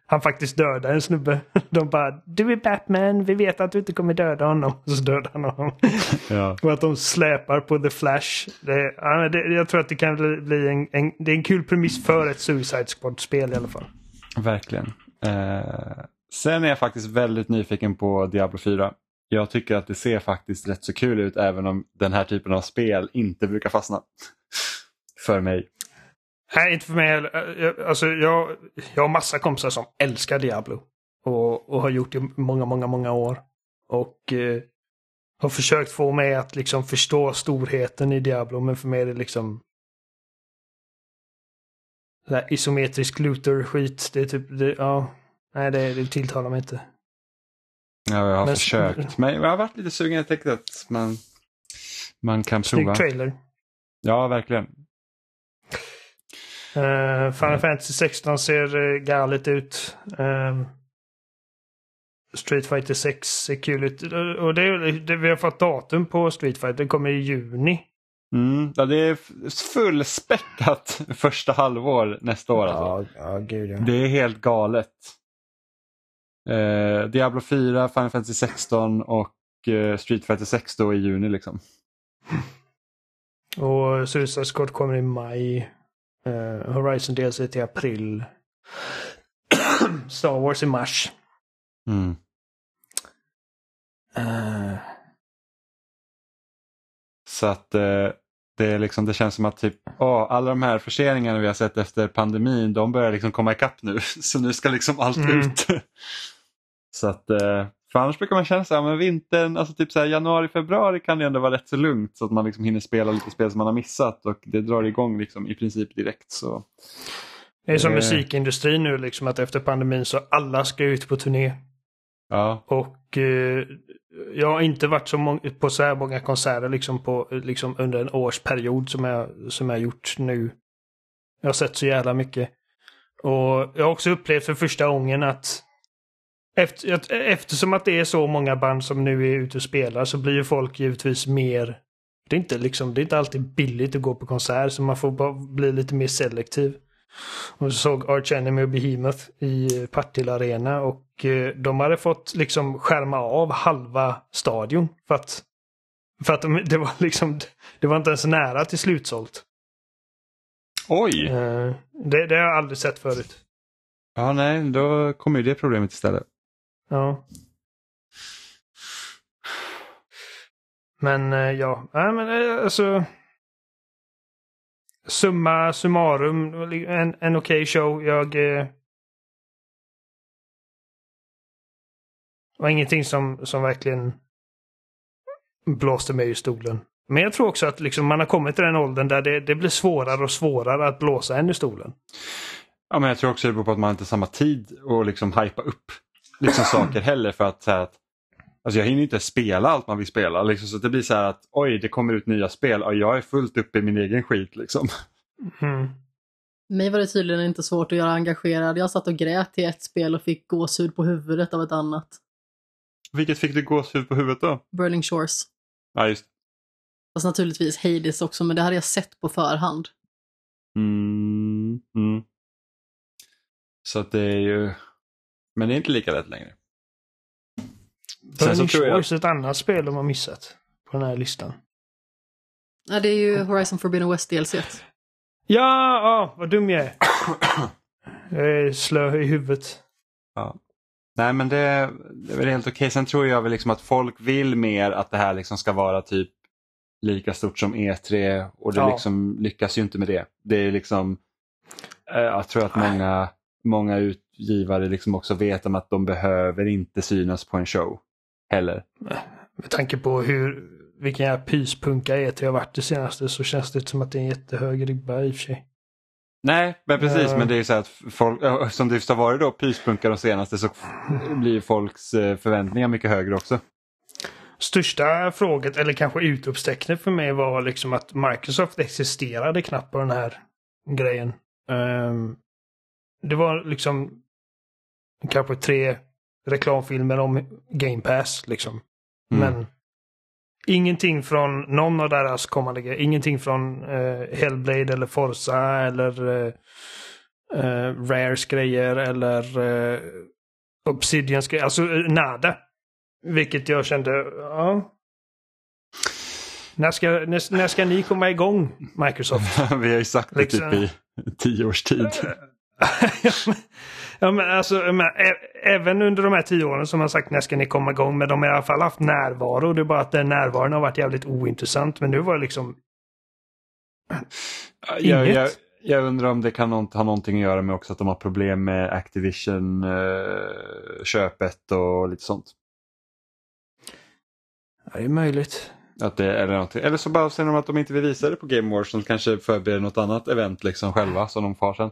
han faktiskt dödar en snubbe. De bara du är Batman, vi vet att du inte kommer döda honom. Så dödar han honom. Ja. och att de släpar på The Flash. Det, ja, det, jag tror att det kan bli en, en, det är en kul premiss för ett Suicide Squad-spel i alla fall. Verkligen. Uh... Sen är jag faktiskt väldigt nyfiken på Diablo 4. Jag tycker att det ser faktiskt rätt så kul ut även om den här typen av spel inte brukar fastna. för mig. Nej, inte för mig heller. Alltså, jag, jag har massa kompisar som älskar Diablo. Och, och har gjort det i många, många, många år. Och eh, har försökt få mig att liksom förstå storheten i Diablo. Men för mig är det liksom isometrisk looter-skit. Det är typ, det, ja. Nej, det, det tilltalar mig inte. Ja, jag har Men, försökt. Men jag har varit lite sugen. Jag tänkte att man, man kan Snygg prova. trailer. Ja, verkligen. Uh, Final mm. Fantasy 16 ser uh, galet ut. Um, Street Fighter 6 ser kul ut. Och det, det, vi har fått datum på Street Fighter. Det kommer i juni. Mm, ja, det är fullspäckat första halvår nästa år. Alltså. Ja, ja, gud, ja. Det är helt galet. Eh, Diablo 4, Final Fantasy 16 och eh, Street Fighter 6 då i juni liksom. Och Suicide Squad kommer i maj. Uh, Horizon DLC till april. Star Wars i mars. Mm. Uh. Så att uh, det, är liksom, det känns som att typ, oh, alla de här förseningarna vi har sett efter pandemin de börjar liksom komma ikapp nu. Så nu ska liksom allt mm. ut. Så att, eh, för annars brukar man känna så här, men vintern, alltså typ så här, januari, februari kan det ändå vara rätt så lugnt så att man liksom hinner spela lite spel som man har missat och det drar igång liksom i princip direkt. Så. Det är som eh. musikindustrin nu, liksom att efter pandemin så alla ska ut på turné. Ja. Och eh, jag har inte varit så många, på så här många konserter liksom, på, liksom under en årsperiod som jag, som jag gjort nu. Jag har sett så jävla mycket. Och jag har också upplevt för första gången att efter, eftersom att det är så många band som nu är ute och spelar så blir ju folk givetvis mer... Det är inte, liksom, det är inte alltid billigt att gå på konsert så man får bara bli lite mer selektiv. och såg Arch Enemy och Behemoth i eh, Partille Arena och eh, de hade fått liksom skärma av halva stadion för att, för att de, det var liksom, det var inte ens nära till slutsålt. Oj! Eh, det, det har jag aldrig sett förut. Ja, nej, då kommer ju det problemet istället. Ja. Men eh, ja, nej men alltså. Summa summarum, en, en okej okay show. Jag... Eh, var ingenting som, som verkligen blåste mig ur stolen. Men jag tror också att liksom man har kommit till den åldern där det, det blir svårare och svårare att blåsa en ur stolen. Ja, men jag tror också det beror på att man inte har samma tid att liksom hypa upp liksom saker heller för att, så att Alltså jag hinner inte spela allt man vill spela. Liksom, så det blir så här att oj, det kommer ut nya spel och jag är fullt uppe i min egen skit. Liksom. Mm. Mig var det tydligen inte svårt att göra engagerad. Jag satt och grät till ett spel och fick gåshud på huvudet av ett annat. Vilket fick du gåshud på huvudet då? Burning Shores. Ja, just Fast naturligtvis Hades också, men det hade jag sett på förhand. Mm, mm. Så att det är ju... Men det är inte lika lätt längre. Burning Shores är ett annat spel de har missat på den här listan. Ja, det är ju Horizon Forbidden West DLC. Ja, ja, vad dum jag är. jag är slö i huvudet. Ja. Nej men det, det är väl helt okej. Okay. Sen tror jag väl liksom att folk vill mer att det här liksom ska vara typ lika stort som E3 och det ja. liksom lyckas ju inte med det. Det är liksom, eh, jag tror att många, många utgivare liksom också vet om att de behöver inte synas på en show heller. Med tanke på hur, vilken jävla pyspunka E3 har varit det senaste så känns det som att det är en jättehög ribba i och för sig. Nej, men precis. Uh, men det är så att folk, som det har varit då pyspunkar de senaste så blir folks eh, förväntningar mycket högre också. Största fråget, eller kanske utropstecknet för mig var liksom att Microsoft existerade knappt på den här grejen. Um, det var liksom kanske tre reklamfilmer om Game Pass liksom. Mm. Men ingenting från någon av deras kommande grejer. Ingenting från uh, Hellblade eller Forza eller uh, uh, Rares grejer eller uh, Obsidians grejer. Alltså nada. Vilket jag kände, ja. När ska, när, när ska ni komma igång, Microsoft? Vi har ju sagt det liksom. typ i tio års tid. ja, men alltså, men, även under de här tio åren som har sagt när ska ni komma igång, men de har i alla fall haft närvaro. Det är bara att den närvaron har varit jävligt ointressant. Men nu var det liksom... Jag, jag, jag, undrar om det kan ha någonting att göra med också att de har problem med Activision-köpet eh, och lite sånt. Ja, det är möjligt. Att det, eller, eller så bara säger de att de inte vill visa det på Game Wars. Som kanske förbereder något annat event liksom själva som de får sen.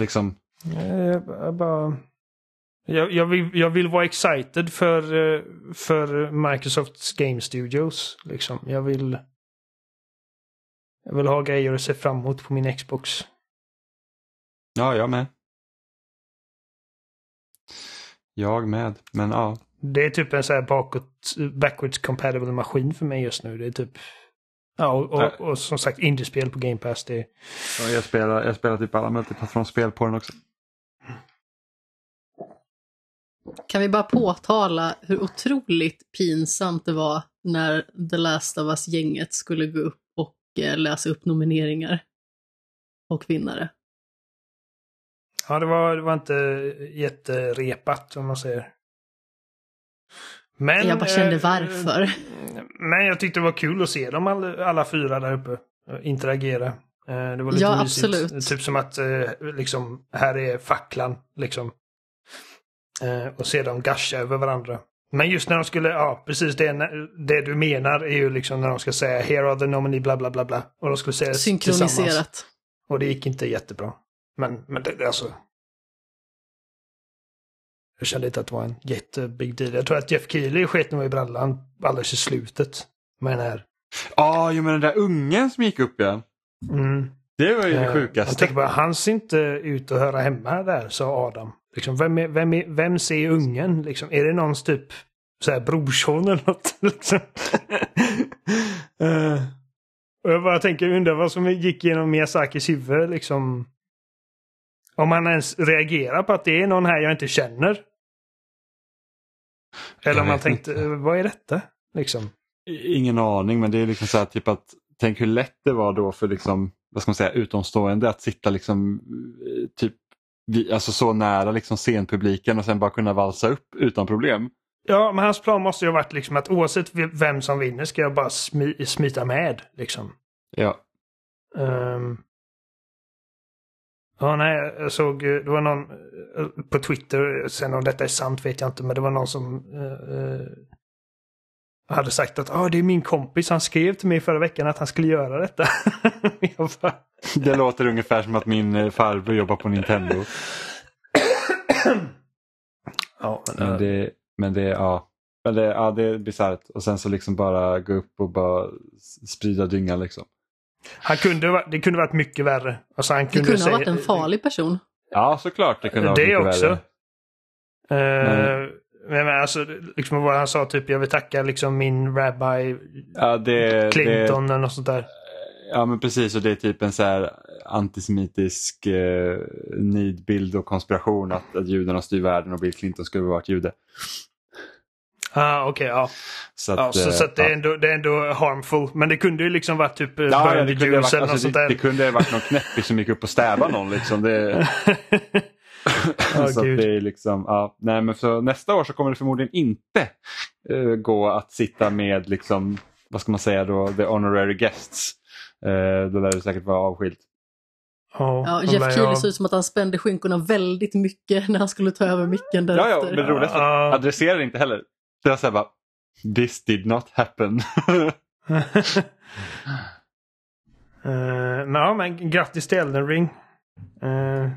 Liksom. Jag, jag bara... Jag, jag, vill, jag vill vara excited för, eh, för Microsofts Game Studios. Liksom. Jag vill... Jag vill ha grejer att se fram emot på min Xbox. Ja, jag med. Jag med, men ja. Det är typ en så här bakåt, backwards compatible maskin för mig just nu. Det är typ... Ja, och, och, och som sagt indiespel på Game Pass. Det... Ja, jag, spelar, jag spelar typ alla multiplattformsspel på den också. Kan vi bara påtala hur otroligt pinsamt det var när The Last of Us-gänget skulle gå upp och eh, läsa upp nomineringar och vinnare? Ja, det var, det var inte jätterepat om man säger. Men, jag bara kände eh, varför. Men jag tyckte det var kul att se dem alla, alla fyra där uppe interagera. Eh, det var lite ja, mysigt. absolut. Typ som att liksom, här är facklan. Liksom. Och se dem gasha över varandra. Men just när de skulle, ja precis det, det du menar är ju liksom när de ska säga here are the nominee bla bla bla bla. Och de skulle säga Synkroniserat. Och det gick inte jättebra. Men, men det, alltså, jag kände inte att det var en jättebig deal. Jag tror att Jeff Keely sket nog i brallan alldeles i slutet. Med den här. Ja, ah, men den där ungen som gick upp igen. Mm. Det var ju det sjukaste. Jag tänker bara, han ser inte ut att höra hemma där, sa Adam. Liksom, vem, är, vem, är, vem ser ungen? Liksom, är det någons typ så här, brorson eller något? Liksom? uh, och jag bara tänker, undrar vad som gick genom Miyazakis huvud liksom Om han ens reagerar på att det är någon här jag inte känner. Eller om man tänkte, inte. vad är detta? Liksom. Ingen aning, men det är liksom så här typ att tänk hur lätt det var då för liksom, vad ska man säga, utomstående att sitta liksom eh, alltså så nära liksom scenpubliken och sen bara kunna valsa upp utan problem. Ja, men hans plan måste ju ha varit liksom att oavsett vem som vinner ska jag bara smi smita med. Liksom. Ja. Um... Ja, nej, jag såg, det var någon eh, på Twitter, sen om detta är sant vet jag inte, men det var någon som uh, hade sagt att ah, det är min kompis, han skrev till mig förra veckan att han skulle göra detta. bara... det låter ungefär som att min farbror jobbar på Nintendo. ja, men, men det, men det, ja. Men det, ja, det är bisarrt. Och sen så liksom bara gå upp och bara sprida dynga liksom. Han kunde, det kunde varit mycket värre. Alltså han kunde det kunde säga, ha varit en farlig person. Ja, såklart. Det kunde ha varit det mycket också. värre. Uh, men, men alltså, liksom vad han sa, typ jag vill tacka liksom min rabbi ja, det, Clinton det, eller något sånt där. Ja men precis och det är typ en så här antisemitisk eh, nidbild och konspiration att, att judarna styr världen och Bill Clinton skulle varit jude. Ah, okej, okay, ja. Så, att, ja, så, så att det, är ändå, det är ändå harmful. Men det kunde ju liksom varit typ ja, ja, det, kunde varit, alltså, det, det, kunde ha varit någon knäppig som gick upp och stävade någon. Liksom. Det... oh, så det är liksom, ja, nej, men så nästa år så kommer det förmodligen inte uh, gå att sitta med liksom, vad ska man säga då, the honorary guests. Uh, då lär det säkert vara avskilt. Oh, ja, Jeff Keely ser ut som att han spände skinkorna väldigt mycket när han skulle ta över micken därefter. Ja, ja men roligt uh, adresserar inte heller. Så jag säger bara, this did not happen. uh, no, men grattis till Elden Ring. Uh,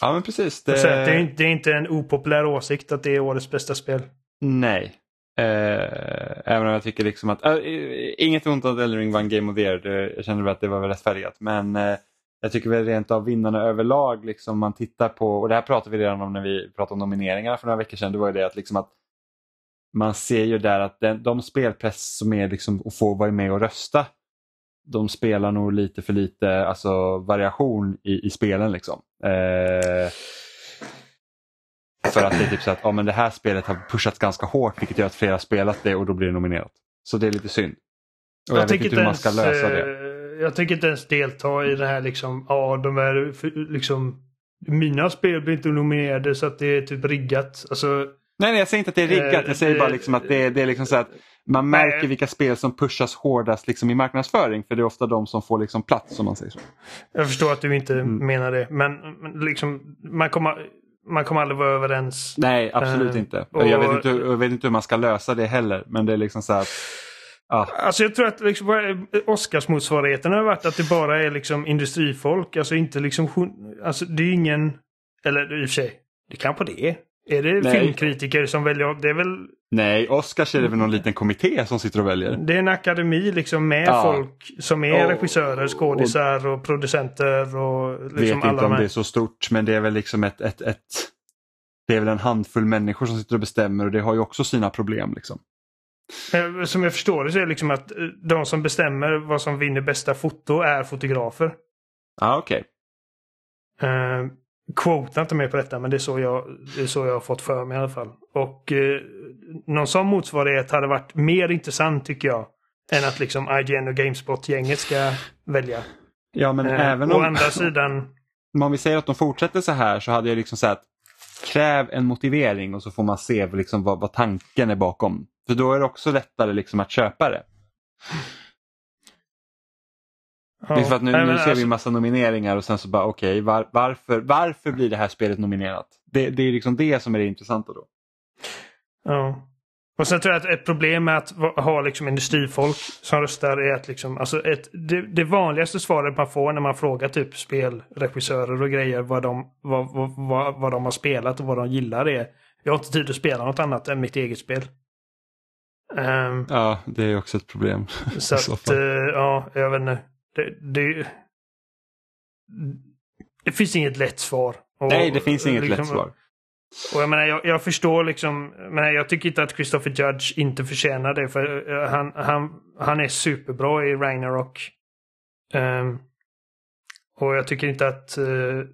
ja men precis. Det... det... är, det är inte en opopulär åsikt att det är årets bästa spel. Nej. Eh, även om jag tycker liksom att, äh, inget ont att Elden Ring var en Game of the Year, jag känner väl att det var väl rättfärdigat. Men eh, jag tycker väl rent av vinnarna överlag, liksom man tittar på, och det här pratade vi redan om när vi pratade om nomineringarna för några veckor sedan, det var ju det att liksom att man ser ju där att den, de spelpress som är liksom att få vara med och rösta, de spelar nog lite för lite alltså, variation i, i spelen. Liksom. Eh, för att det är typ så att ja, men det här spelet har pushats ganska hårt vilket gör att flera har spelat det och då blir det nominerat. Så det är lite synd. Och jag, jag vet inte hur man ska lösa det. Eh, jag tänker inte ens delta i det här liksom, ja de är liksom mina spel blir inte nominerade så att det är typ riggat. Alltså, Nej, nej, jag säger inte att det är riggat. Jag säger bara liksom att det är, det är liksom så att man märker vilka spel som pushas hårdast liksom i marknadsföring för det är ofta de som får liksom plats om man säger så. Jag förstår att du inte mm. menar det men, liksom, man, kommer, man kommer aldrig vara överens. Nej, absolut uh, inte. Och, jag, vet inte. Jag vet inte hur man ska lösa det heller men det är liksom så att Ah. Alltså jag tror att liksom, Oscarsmotsvarigheten har varit att det bara är liksom industrifolk. Alltså inte liksom... Alltså det är ingen... Eller i och för sig, det kanske det är. Är det Nej. filmkritiker som väljer? Det är väl... Nej, Oscars är det väl någon liten kommitté som sitter och väljer. Det är en akademi liksom med ja. folk som är och, regissörer, skådisar och, och producenter och liksom Vet inte om det är så stort men det är väl liksom ett, ett, ett det är väl en handfull människor som sitter och bestämmer och det har ju också sina problem. Liksom. Eh, som jag förstår det så är det liksom att eh, de som bestämmer vad som vinner bästa foto är fotografer. Ja, ah, okej. Okay. Uh, eh, quotar inte mer på detta men det är, så jag, det är så jag har fått för mig i alla fall. Och eh, någon sån motsvarighet hade varit mer intressant tycker jag. Än att liksom IGN och Gamespot-gänget ska välja. Ja men eh, även om... Å andra sidan... Om vi säger att de fortsätter så här så hade jag liksom sagt kräv en motivering och så får man se liksom vad, vad tanken är bakom. För då är det också lättare liksom att köpa det. Ja. Det är för att nu, nu ser vi alltså- en massa nomineringar och sen så bara okej okay, var, varför, varför blir det här spelet nominerat? Det, det är liksom det som är det intressanta då. Ja. Och sen tror jag att ett problem med att ha liksom industrifolk som röstar är att liksom, alltså ett, det, det vanligaste svaret man får när man frågar typ spelregissörer och grejer vad de, vad, vad, vad, vad de har spelat och vad de gillar är jag har inte tid att spela något annat än mitt eget spel. Um, ja, det är också ett problem. Så att, uh, ja, jag vet inte. Det, det, det finns inget lätt svar. Och, Nej, det finns inget liksom, lätt svar. Och jag menar, jag, jag förstår liksom, men jag tycker inte att Christopher Judge inte förtjänar det. För uh, han, han, han är superbra i Ragnarok. Um, och jag tycker inte att uh,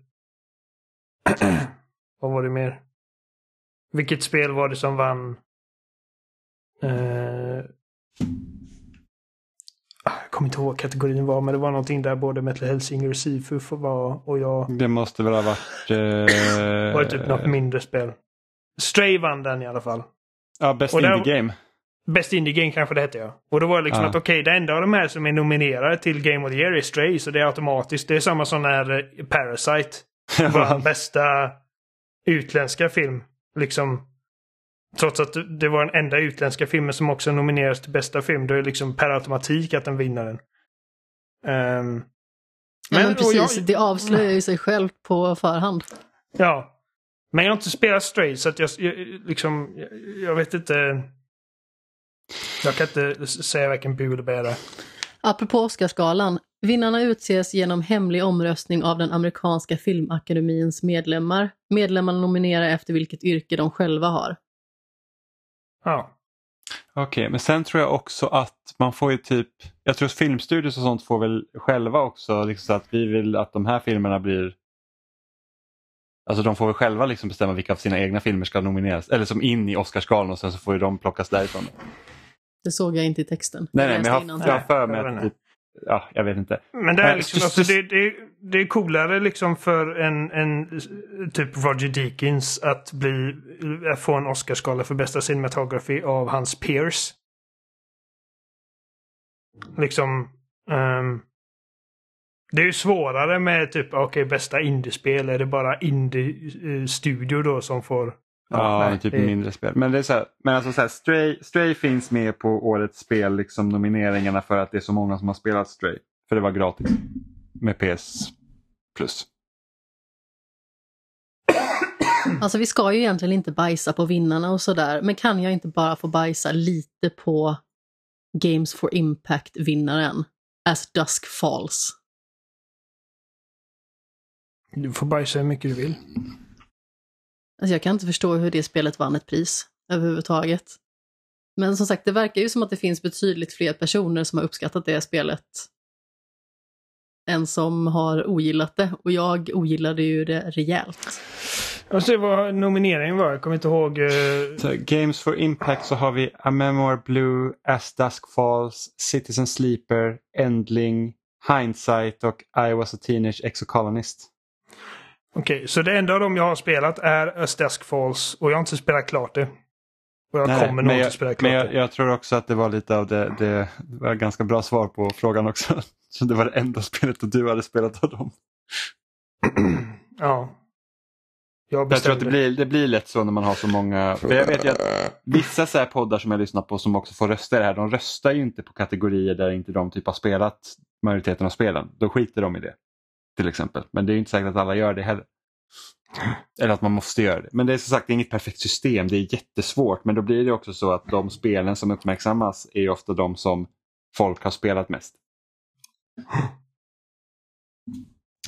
Vad var det mer? Vilket spel var det som vann? Uh... Kommer inte ihåg vad kategorin var, men det var någonting där både Metal Hellsinger och Sifu var och jag... Det måste väl ha varit... Uh... var typ något mindre spel. Stray vann den i alla fall. Ja, Best Indie Game. Best Indie Game kanske det hette ja. Och då var det liksom ja. att okej, okay, det enda av de här som är nominerade till Game of the Year är Stray, så det är automatiskt. Det är samma som när eh, Parasite var bästa utländska film. Liksom. Trots att det var den enda utländska filmen som också nominerades till bästa film. Då är det liksom per automatik att den vinner den. Um, men, ja, men precis, jag, det avslöjar ju sig självt på förhand. Ja. Men jag har inte spelat Stray så att jag, jag liksom, jag, jag vet inte. Jag kan inte säga varken bu eller bä Apropå Oscarsgalan. Vinnarna utses genom hemlig omröstning av den amerikanska filmakademins medlemmar. Medlemmarna nominerar efter vilket yrke de själva har. Ja. Okej, okay, men sen tror jag också att man får ju typ, jag tror att filmstudios och sånt får väl själva också liksom att vi vill att de här filmerna blir Alltså de får väl själva liksom bestämma vilka av sina egna filmer ska nomineras, eller som in i Oscarsgalan och sen så får ju de plockas därifrån. Det såg jag inte i texten. Nej, nej men jag har, jag har för mig att typ, ja, jag vet inte. Men det är, liksom, alltså, det, det, det är coolare liksom för en, en typ Roger Deakins att bli, att få en Oscarsgala för bästa cinematography av hans peers. Liksom, um, det är ju svårare med typ, okej okay, bästa indiespel, är det bara indie-studio då som får Ja, nej, typ det... mindre spel. Men, det är så här, men alltså så här, Stray, Stray finns med på årets spel, liksom nomineringarna för att det är så många som har spelat Stray. För det var gratis med PS Plus. Alltså vi ska ju egentligen inte bajsa på vinnarna och sådär, men kan jag inte bara få bajsa lite på Games for Impact-vinnaren? As Dusk Falls. Du får bajsa hur mycket du vill. Alltså jag kan inte förstå hur det spelet vann ett pris överhuvudtaget. Men som sagt, det verkar ju som att det finns betydligt fler personer som har uppskattat det spelet än som har ogillat det. Och jag ogillade ju det rejält. Jag ser vad nomineringen var, jag kommer inte ihåg. Uh... Så, Games for Impact så har vi A Memoir Blue, As Dusk Falls, Citizen Sleeper, Endling, Hindsight och I was a teenage exocolonist. Okej, okay, så det enda av dem jag har spelat är Öst Falls och jag har inte spelat klart det. Och jag Nej, kommer nog inte spela klart men jag, jag, tror också att det var lite av det, det var ganska bra svar på frågan också. Så det var det enda spelet och du hade spelat av dem. ja. Jag, jag, tror att det blir, det blir lätt så när man har så många. För jag vet ju att vissa så här poddar som jag lyssnar på som också får rösta i det här, de röstar ju inte på kategorier där inte de typ har spelat majoriteten av spelen. Då skiter de i det till exempel. Men det är inte säkert att alla gör det heller. Eller att man måste göra det. Men det är som sagt inget perfekt system. Det är jättesvårt. Men då blir det också så att de spelen som uppmärksammas är ofta de som folk har spelat mest.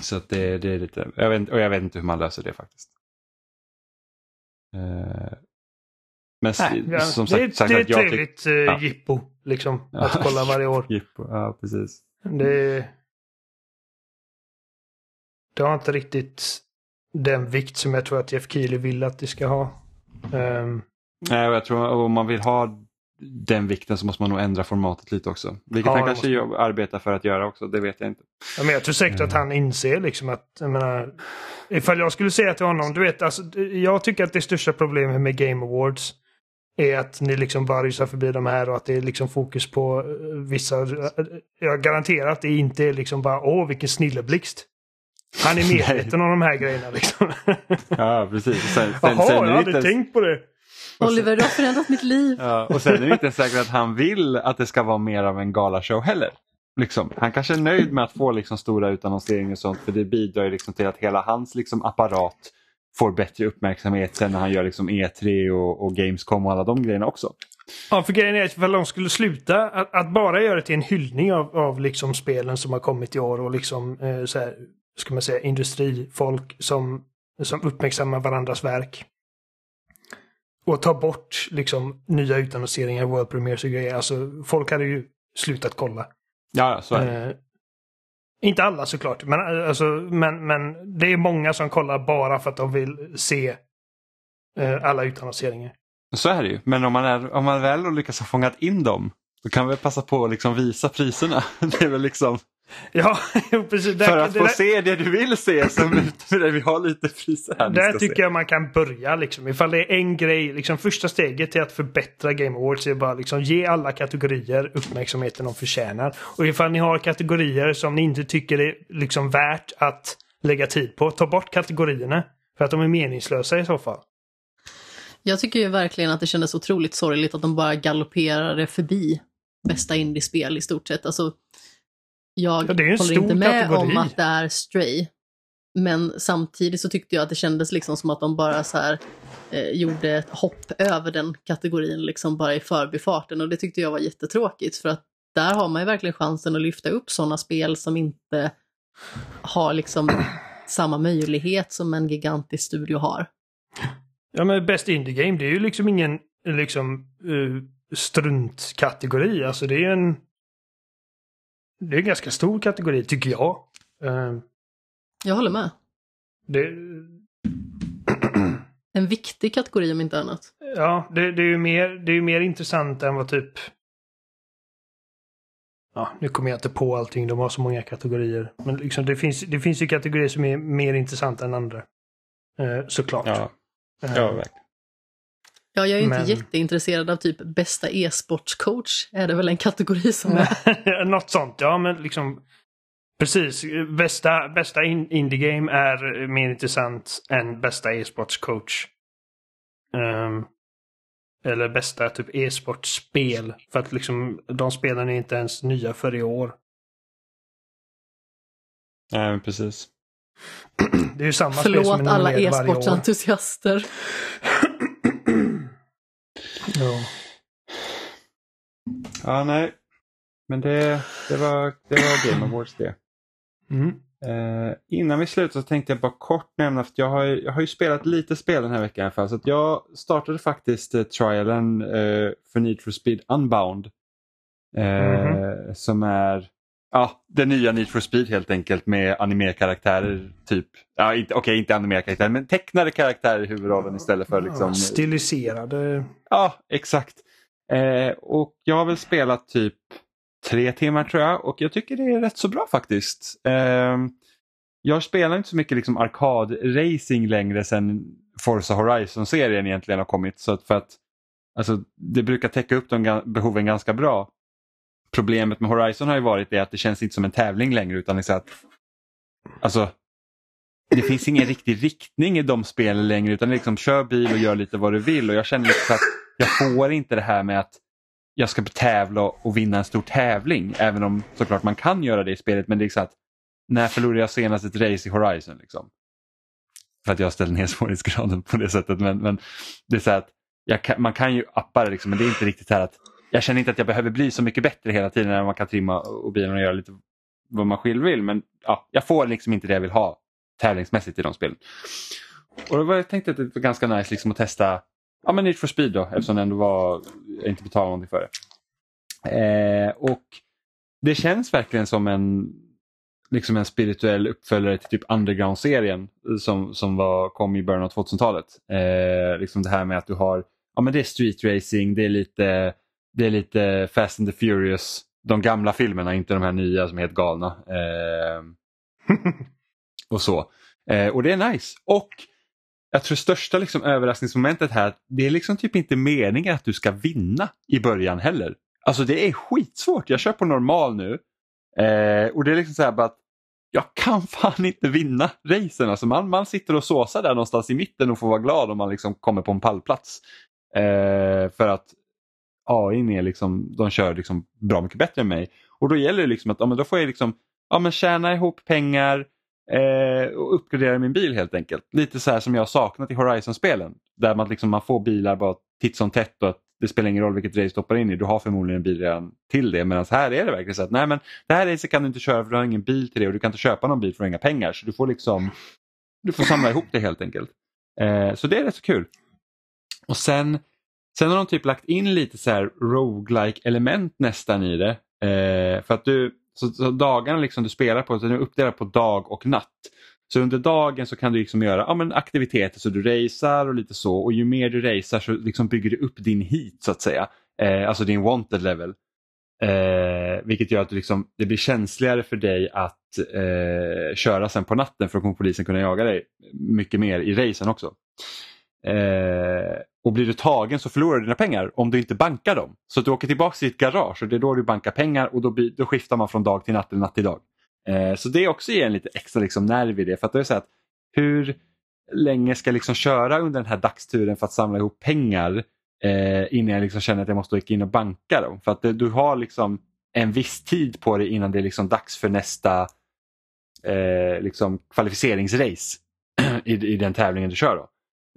Så att det, det är lite, jag vet, och jag vet inte hur man löser det faktiskt. Uh, men Nej, ja, som sagt, det, sagt, det är ett trevligt ja. jippo liksom, att kolla varje år. jippo, ja precis. Det, det har inte riktigt den vikt som jag tror att Jeff Keely vill att det ska ha. Um... Nej, jag tror om man vill ha den vikten så måste man nog ändra formatet lite också. Vilket ja, han kanske måste... arbetar för att göra också, det vet jag inte. Ja, men jag tror säkert att han inser liksom att, jag menar, ifall jag skulle säga till honom, du vet, alltså, jag tycker att det största problemet med Game Awards är att ni liksom bara rusar förbi de här och att det är liksom fokus på eh, vissa. Jag garanterar att det inte är liksom bara åh vilken snilleblixt. Han är medveten om de här grejerna liksom. ja, precis. Sen, sen, Jaha, sen jag hade inte tänkt på det. Oliver, du har förändrat mitt liv. Ja, och sen är det inte säkert att han vill att det ska vara mer av en galashow heller. Liksom. Han kanske är nöjd med att få liksom stora utannonseringar och sånt för det bidrar liksom till att hela hans liksom apparat får bättre uppmärksamhet sen när han gör liksom E3 och, och Gamescom och alla de grejerna också. Ja, för grejen är att ifall de skulle sluta att, att, bara göra det till en hyllning av, av liksom spelen som har kommit i år och liksom eh, så här, ska man säga, industrifolk som, som uppmärksammar varandras verk. Och ta bort liksom nya utannonseringar, world premiers och grejer. Alltså folk hade ju slutat kolla. Ja, så är det. Eh, Inte alla såklart, men, alltså, men, men det är många som kollar bara för att de vill se eh, alla utannonseringar. Så är det ju, men om man, är, om man väl lyckas ha fångat in dem då kan vi passa på att liksom visa priserna. Det är väl liksom... Ja, precis. För att få det, se det du vill se så vi har lite priser. Där tycker se. jag man kan börja liksom. Ifall det är en grej, liksom första steget till att förbättra Game Awards är bara liksom ge alla kategorier uppmärksamheten de förtjänar. Och ifall ni har kategorier som ni inte tycker är liksom värt att lägga tid på, ta bort kategorierna. För att de är meningslösa i så fall. Jag tycker ju verkligen att det kändes otroligt sorgligt att de bara galopperade förbi bästa indiespel i stort sett. Alltså, jag ja, håller inte med kategori. om att det är Stray. Men samtidigt så tyckte jag att det kändes liksom som att de bara så här eh, gjorde ett hopp över den kategorin liksom bara i förbifarten och det tyckte jag var jättetråkigt för att där har man ju verkligen chansen att lyfta upp sådana spel som inte har liksom samma möjlighet som en gigantisk studio har. Ja men Best Indie Game det är ju liksom ingen liksom uh, struntkategori. Alltså det är en... Det är en ganska stor kategori tycker jag. Uh, jag håller med. Det... en viktig kategori om inte annat. Ja, det, det är ju mer, det är mer intressant än vad typ... Ja, nu kommer jag inte på allting, de har så många kategorier. Men liksom det finns, det finns ju kategorier som är mer intressanta än andra. Uh, såklart. Ja. Ja, verkligen. Ja, jag är inte Men... jätteintresserad av typ bästa e-sportscoach. Är det väl en kategori som är... Något sånt, ja men liksom. Precis, bästa, bästa indie-game är mer intressant än bästa e-sportscoach. Um, eller bästa typ e-sportspel. För att liksom de spelen är inte ens nya för i år. Nej, precis. Det är ju samma Förlåt spel som alla e-sportsentusiaster. ja. Ja, nej. Men det, det, var, det var Game Awards det. Mm. Eh, innan vi slutar så tänkte jag bara kort nämna, för jag har, jag har ju spelat lite spel den här veckan i alla fall. Så att jag startade faktiskt eh, trialen eh, för Need for Speed Unbound. Eh, mm. Som är Ja, det nya Need for Speed helt enkelt med animerkaraktärer. Typ. Ja, inte, okej, okay, inte animerkaraktärer men tecknade karaktärer i huvudrollen istället för liksom... Stiliserade. Ja, exakt. Eh, och jag har väl spelat typ tre timmar tror jag och jag tycker det är rätt så bra faktiskt. Eh, jag spelar inte så mycket liksom arkadracing längre sedan Forza Horizon-serien egentligen har kommit. Så att för att alltså, Det brukar täcka upp de behoven ganska bra problemet med Horizon har ju varit det att det känns inte som en tävling längre utan liksom att alltså, det finns ingen riktig riktning i de spelen längre utan liksom kör bil och gör lite vad du vill och jag känner liksom att jag får inte det här med att jag ska tävla och vinna en stor tävling även om såklart man kan göra det i spelet men det är liksom att när förlorade jag senast ett race i Horizon? Liksom? För att jag ställer ner svårighetsgraden på det sättet men, men det är så att kan, man kan ju appa det liksom, men det är inte riktigt så här att jag känner inte att jag behöver bli så mycket bättre hela tiden när man kan trimma och bilen och göra lite vad man själv vill. Men ja, jag får liksom inte det jag vill ha tävlingsmässigt i de spelen. Och då jag tänkte att det var ganska nice liksom att testa ja, men Need for Speed då eftersom det ändå var, jag inte betalade någonting för det. Eh, och det känns verkligen som en liksom en spirituell uppföljare till typ Underground-serien som, som var, kom i början av 2000-talet. Eh, liksom det här med att du har, ja men det är street racing, det är lite det är lite Fast and the Furious, de gamla filmerna, inte de här nya som är helt galna. Eh, och så. Eh, och det är nice. Och jag tror största liksom överraskningsmomentet här, det är liksom typ inte meningen att du ska vinna i början heller. Alltså det är skitsvårt. Jag kör på normal nu eh, och det är liksom så här bara att jag kan fan inte vinna racen. Alltså man, man sitter och såsar där någonstans i mitten och får vara glad om man liksom kommer på en pallplats. Eh, för att AI är liksom, de kör liksom bra mycket bättre än mig. Och då gäller det liksom att ja, men då får jag liksom, ja, men tjäna ihop pengar eh, och uppgradera min bil helt enkelt. Lite så här som jag har saknat i Horizon-spelen. Där man, liksom, man får bilar bara titt som tätt och att det spelar ingen roll vilket race du stoppar in i. Du har förmodligen en bil redan till det. Medan här är det verkligen så att nej men det här racet kan du inte köra för du har ingen bil till det och du kan inte köpa någon bil för inga pengar. Så du får liksom du får samla ihop det helt enkelt. Eh, så det är rätt så kul. Och sen Sen har de typ lagt in lite så här roguelike element nästan i det. Eh, för att du, Så, så dagarna liksom du spelar på så är uppdelat på dag och natt. Så under dagen så kan du liksom göra ja, men aktiviteter så du racear och lite så och ju mer du racear så liksom bygger du upp din hit så att säga. Eh, alltså din wanted level. Eh, vilket gör att du liksom, det blir känsligare för dig att eh, köra sen på natten för då kommer polisen kunna jaga dig mycket mer i racen också. Eh, och blir du tagen så förlorar du dina pengar om du inte bankar dem. Så du åker tillbaka till ditt garage och det är då du bankar pengar och då, by, då skiftar man från dag till natt eller natt till dag. Eh, så det också ger en lite extra liksom, nerv i det. För att det är så att hur länge ska jag liksom köra under den här dagsturen för att samla ihop pengar eh, innan jag liksom känner att jag måste gå in och banka dem. För att det, du har liksom en viss tid på dig innan det är liksom dags för nästa eh, liksom kvalificeringsrace i, i den tävlingen du kör. Då.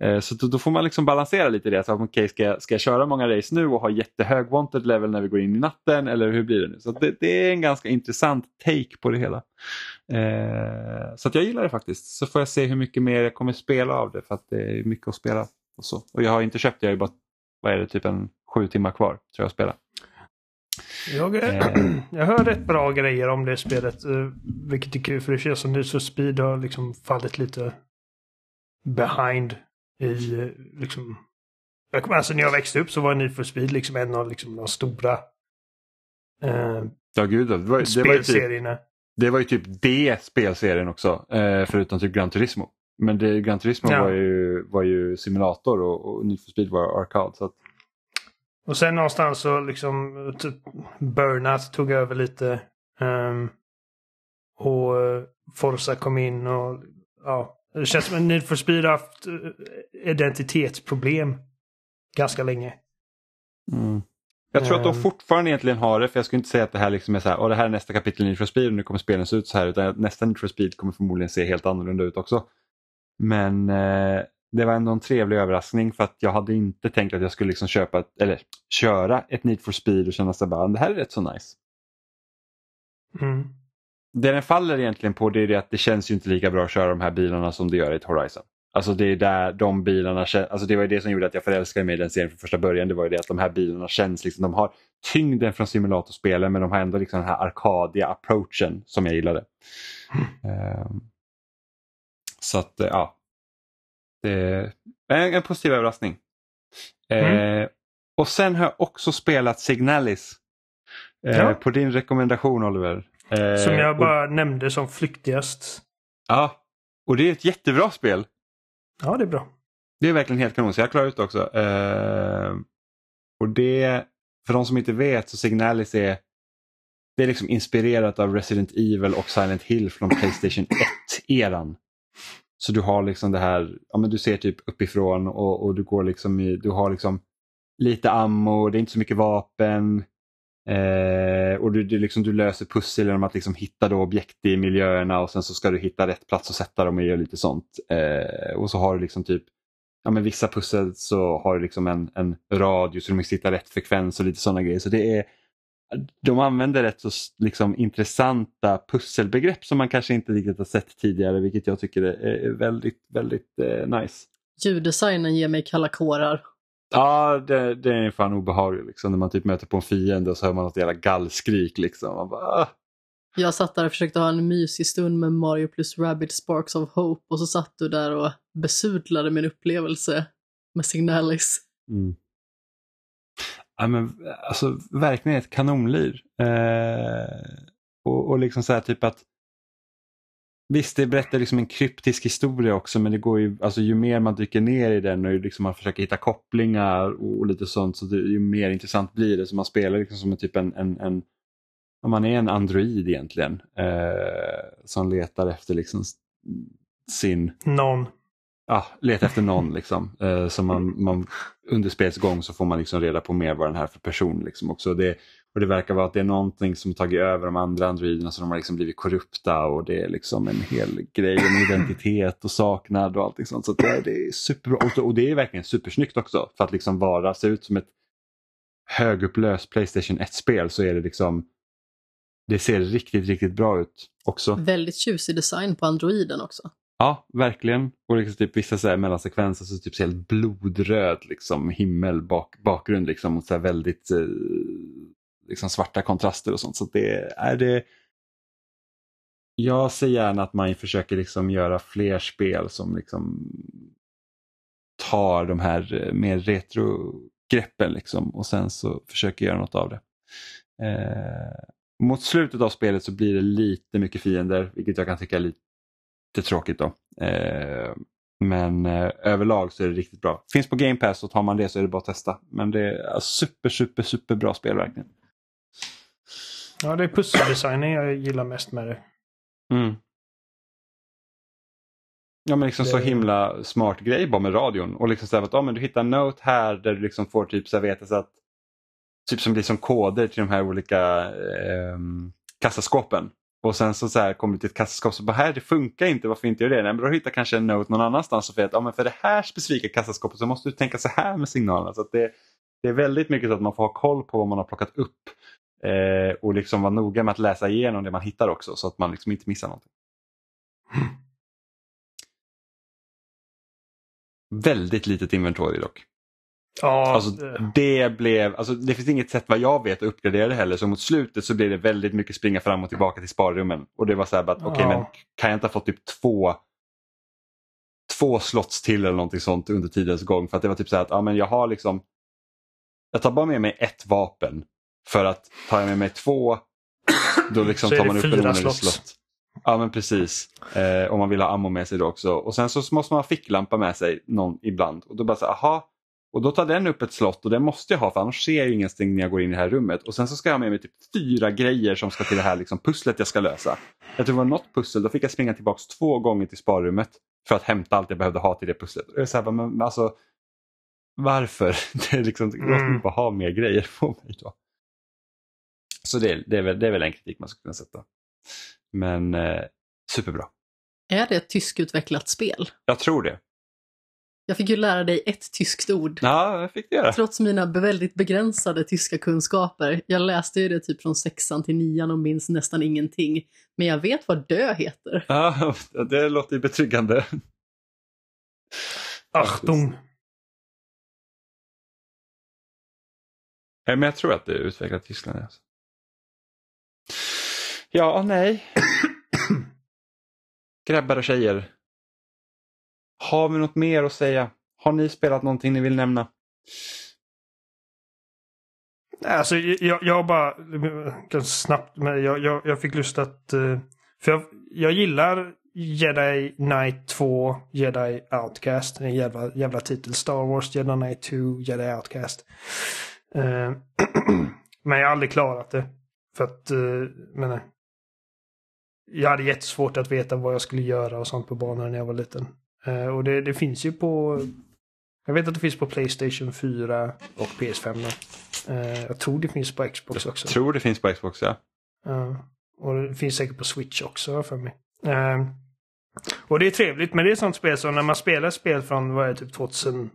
Eh, så då, då, får man liksom balansera lite det. Så, okay, ska, jag, ska jag köra många race nu och ha jättehög wanted level när vi går in i natten eller hur blir det nu? Så det, det är en ganska intressant take på det hela. Eh, så jag gillar det faktiskt. Så får jag se hur mycket mer jag kommer spela av det för att det är mycket att spela. Och, så. och jag har inte köpt, jag har ju bara vad är det, typ en sju timmar kvar tror jag att spela. Jag, eh. jag hör rätt bra grejer om det spelet. Eh, vilket är kul för det känns som Need for Speed har liksom fallit lite behind i eh, liksom... Alltså när jag växte upp så var Need for Speed liksom en av liksom, de stora eh, ja, gud, det var, spelserierna. Det var, typ, det var ju typ det spelserien också, eh, förutom typ Gran Turismo. Men det, Gran Turismo ja. var, ju, var ju simulator och, och Need for Speed var arkad. Så att... Och sen någonstans så liksom typ Burnout tog över lite. Um, och Forza kom in och ja. Det känns som att Need for Speed har haft eh, identitetsproblem ganska länge. Mm. Jag tror att de ehm. fortfarande egentligen har det, för jag skulle inte säga att det här liksom är så här, det här är nästa kapitel i Need for Speed och nu kommer spelen se ut så här, utan nästa Need for Speed kommer förmodligen se helt annorlunda ut också. Men eh, det var ändå en trevlig överraskning för att jag hade inte tänkt att jag skulle liksom köpa ett, eller köra ett Need for Speed och känna att det här är rätt så nice. Mm. Det den faller egentligen på det är det att det känns ju inte lika bra att köra de här bilarna som det gör i ett Horizon. Alltså det är där de bilarna alltså det var det som gjorde att jag förälskade mig i den serien från första början. Det var ju det att de här bilarna känns liksom, de har tyngden från simulatorspelen men de har ändå liksom den här arkadiga approachen som jag gillade. Mm. Um, så att eh, ja, det är en positiv överraskning. Mm. Eh, och sen har jag också spelat Signalis. Eh, ja. På din rekommendation Oliver. Eh, som jag bara och, nämnde som flyktigast. Ja, och det är ett jättebra spel. Ja, det är bra. Det är verkligen helt kanon, så jag klarar ut det också. Eh, och det, för de som inte vet, så Signalis är det är liksom inspirerat av Resident Evil och Silent Hill från Playstation 1-eran. Så du har liksom det här, ja men du ser typ uppifrån och, och du går liksom i, du har liksom lite ammo, det är inte så mycket vapen. Eh, och du, du, liksom, du löser pussel genom att liksom hitta då objekt i miljöerna och sen så ska du hitta rätt plats och sätta dem i och lite sånt. Eh, och så har du liksom typ, ja men vissa pussel så har du liksom en, en radio så du måste hitta rätt frekvens och lite sådana grejer. Så det är, de använder rätt så liksom, intressanta pusselbegrepp som man kanske inte riktigt har sett tidigare vilket jag tycker är väldigt, väldigt eh, nice. Ljuddesignen ger mig kalla kårar. Ja, det, det är fan obehagligt liksom, när man typ möter på en fiende och så hör man något jävla gallskrik. Liksom. Man bara, ah. Jag satt där och försökte ha en mysig stund med Mario plus Rabbit Sparks of Hope och så satt du där och besudlade min upplevelse med Signalis. Mm. Ja, men, alltså, verkligen ett kanonlir. Eh, och, och liksom så här typ att Visst, det berättar liksom en kryptisk historia också men det går ju, alltså ju mer man dyker ner i den och liksom man försöker hitta kopplingar och, lite sånt så det, ju mer intressant blir det. Så man spelar liksom som en typ en, en, en man är en android egentligen eh, som letar efter liksom sin... Någon ja, leta efter någon liksom. Eh, så man, man, under spelets gång så får man liksom reda på mer vad den här för person. Liksom också. Det, och det verkar vara att det är någonting som tagit över de andra androiderna så de har liksom blivit korrupta och det är liksom en hel grej om identitet och saknad och allting sånt. Så det, det är superbra och, och det är verkligen supersnyggt också för att liksom vara, se ut som ett högupplöst Playstation 1-spel så är det liksom det ser riktigt, riktigt bra ut också. Väldigt tjusig design på androiden också. Ja, verkligen. Och liksom typ vissa så här mellansekvenser så typ så helt blodröd liksom, himmel bak, bakgrund liksom, och så väldigt eh, liksom svarta kontraster och sånt. Så det är det jag ser gärna att man försöker liksom göra fler spel som liksom tar de här eh, mer retrogreppen liksom, och sen så försöker göra något av det. Eh, mot slutet av spelet så blir det lite mycket fiender, vilket jag kan tycka är lite tråkigt. då. Eh, men eh, överlag så är det riktigt bra. Finns på Game Pass och tar man det så är det bara att testa. Men det är alltså super, super, super bra spel verkligen. Ja, det är pusseldesignen jag gillar mest med det. Mm. Ja men liksom det... så himla smart grej bara med radion. Och liksom så här, att oh, men du hittar en note här där du liksom får typ så här, veta så att typ som blir som koder till de här olika eh, kassaskåpen. Och sen så, så här, kommer du till ett kassaskåp och bara här det funkar inte, varför inte gör det? Nej, men då hittar kanske en note någon annanstans och för att ja, men för det här specifika kassaskåpet så måste du tänka så här med signalerna. Så det, det är väldigt mycket så att man får ha koll på vad man har plockat upp eh, och liksom vara noga med att läsa igenom det man hittar också så att man liksom inte missar någonting. Väldigt litet inventory dock. Ja, alltså, det, blev, alltså, det finns inget sätt vad jag vet att uppgradera det heller så mot slutet så blev det väldigt mycket springa fram och tillbaka till sparrummen. Och det var så här att okej okay, men kan jag inte ha fått typ två två slots till eller någonting sånt under tidens gång för att det var typ så här att ja, men jag har liksom jag tar bara med mig ett vapen för att tar jag med mig två då liksom tar man upp en onödig slott. Ja men precis. Eh, om man vill ha ammo med sig då också. Och sen så måste man ha ficklampa med sig någon ibland. Och då bara så aha. Och då tar den upp ett slott och det måste jag ha för annars ser jag ingenting när jag går in i det här rummet. Och sen så ska jag ha med mig typ fyra grejer som ska till det här liksom pusslet jag ska lösa. Jag tror det var något pussel, då fick jag springa tillbaks två gånger till sparrummet för att hämta allt jag behövde ha till det pusslet. Och jag så här, men, alltså, varför? Det är liksom, jag måste mm. bara ha mer grejer på mig då. Så det, det, är väl, det är väl en kritik man skulle kunna sätta. Men eh, superbra. Är det ett tyskutvecklat spel? Jag tror det. Jag fick ju lära dig ett tyskt ord. Ja, jag fick det göra. Trots mina väldigt begränsade tyska kunskaper. Jag läste ju det typ från sexan till nian och minns nästan ingenting. Men jag vet vad dö heter. Ja, det låter ju betryggande. Achtung! Men jag tror att det är utvecklat i Tyskland. Alltså. Ja, nej. Grabbar och tjejer. Har vi något mer att säga? Har ni spelat någonting ni vill nämna? Alltså, jag, jag bara, ganska snabbt, men jag, jag, jag fick lust att... Eh, för jag, jag gillar Jedi Knight 2, Jedi Outcast. En jävla, jävla titel. Star Wars, Jedi Knight 2, Jedi Outcast. Uh, men jag har aldrig klarat det. För att, uh, menar, jag hade jättesvårt att veta vad jag skulle göra och sånt på banan när jag var liten. Uh, och det, det, finns ju på... Jag vet att det finns på Playstation 4 och PS5. Uh, jag tror det finns på Xbox också. Jag tror det finns på Xbox, ja. Och det finns säkert på Switch också för mig. Uh, och det är trevligt, men det är ett sånt spel som när man spelar spel från, vad är det, typ 2000...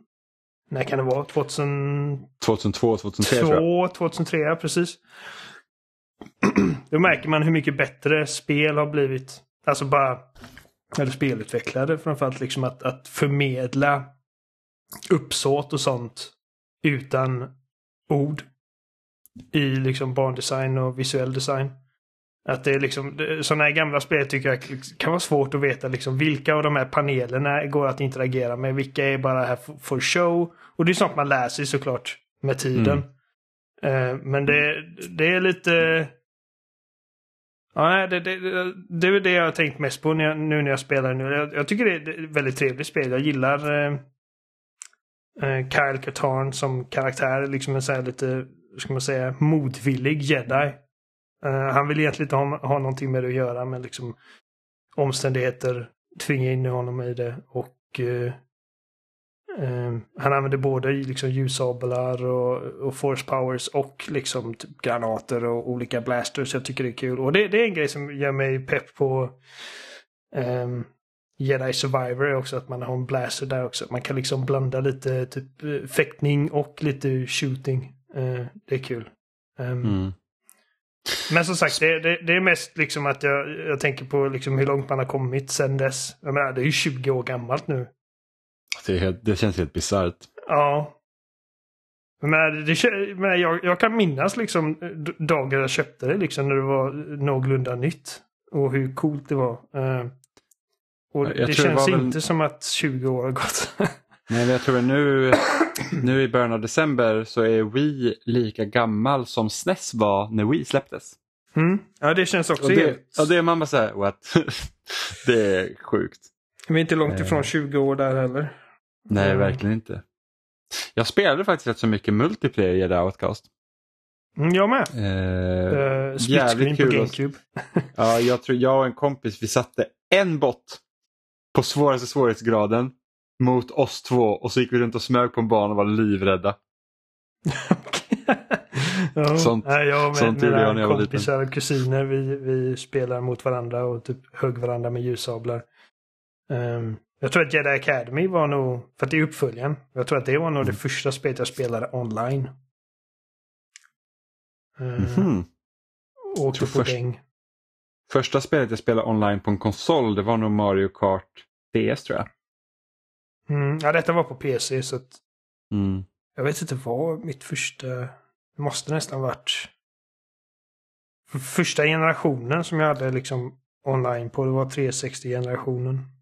När kan det vara? 2000... 2002, 2003 2, tror jag. 2003, precis. Då märker man hur mycket bättre spel har blivit. Alltså bara, eller spelutvecklare framförallt, liksom att, att förmedla uppsåt och sånt utan ord. I liksom barndesign och visuell design. Att det är liksom, sådana här gamla spel tycker jag kan vara svårt att veta liksom vilka av de här panelerna går att interagera med. Vilka är bara här för show. Och det är sånt man lär sig såklart med tiden. Mm. Eh, men det, det är lite... Ja, det, det, det är det jag har tänkt mest på när jag, nu när jag spelar nu. Jag, jag tycker det är ett väldigt trevligt spel. Jag gillar eh, eh Kyle Katarn som karaktär. Liksom en så här lite, ska man säga, motvillig jedi. Eh, han vill egentligen inte ha, ha någonting med det att göra men liksom omständigheter tvingar in honom i det och eh, uh, han använder både liksom ljussablar och, och force powers och liksom typ granater och olika blasters. Jag tycker det är kul och det, det är en grej som gör mig pepp på um, Jedi Survivor också att man har en blaster där också. Man kan liksom blanda lite typ fäktning och lite shooting. det är kul. Um, mm. Men som sagt, det, det, det, är mest liksom att jag, jag tänker på liksom hur långt man har kommit sen dess. Jag menar, det är ju 20 år gammalt nu. Det, det känns helt bisarrt. Ja. Men det, men jag, jag kan minnas liksom dagar jag köpte det liksom när det var någorlunda nytt. och hur coolt det var. Uh, och jag det känns det inte väl... som att 20 år har gått. Nej, men jag tror att nu, nu i början av december så är Wii lika gammal som SNES var när Wii släpptes. Mm. Ja, det känns också och det, helt... Och det är man bara såhär, what? det är sjukt. Vi är inte långt ifrån 20 år där heller. Nej, mm. verkligen inte. Jag spelade faktiskt rätt så mycket multiplayer i The Outcast. Mm, jag med. Eh, uh, jävligt kul. På GameCube. ja, jag tror jag och en kompis vi satte en bot på svåraste svårighetsgraden mot oss två och så gick vi runt och smög på en bana och var livrädda. ja, sånt nej, jag med, sånt gjorde jag när jag var liten. kompisar och kusiner vi, vi spelar mot varandra och typ högg varandra med ljussablar. Um, jag tror att Jedi Academy var nog, för att det är uppföljaren, jag tror att det var nog mm. det första spelet jag spelade online. Mm -hmm. Åkte på först, däng. Första spelet jag spelade online på en konsol det var nog Mario Kart DS tror jag. Mm, ja, detta var på PC så att... Mm. Jag vet inte vad mitt första... Det måste nästan varit... Första generationen som jag hade liksom online på, det var 360-generationen.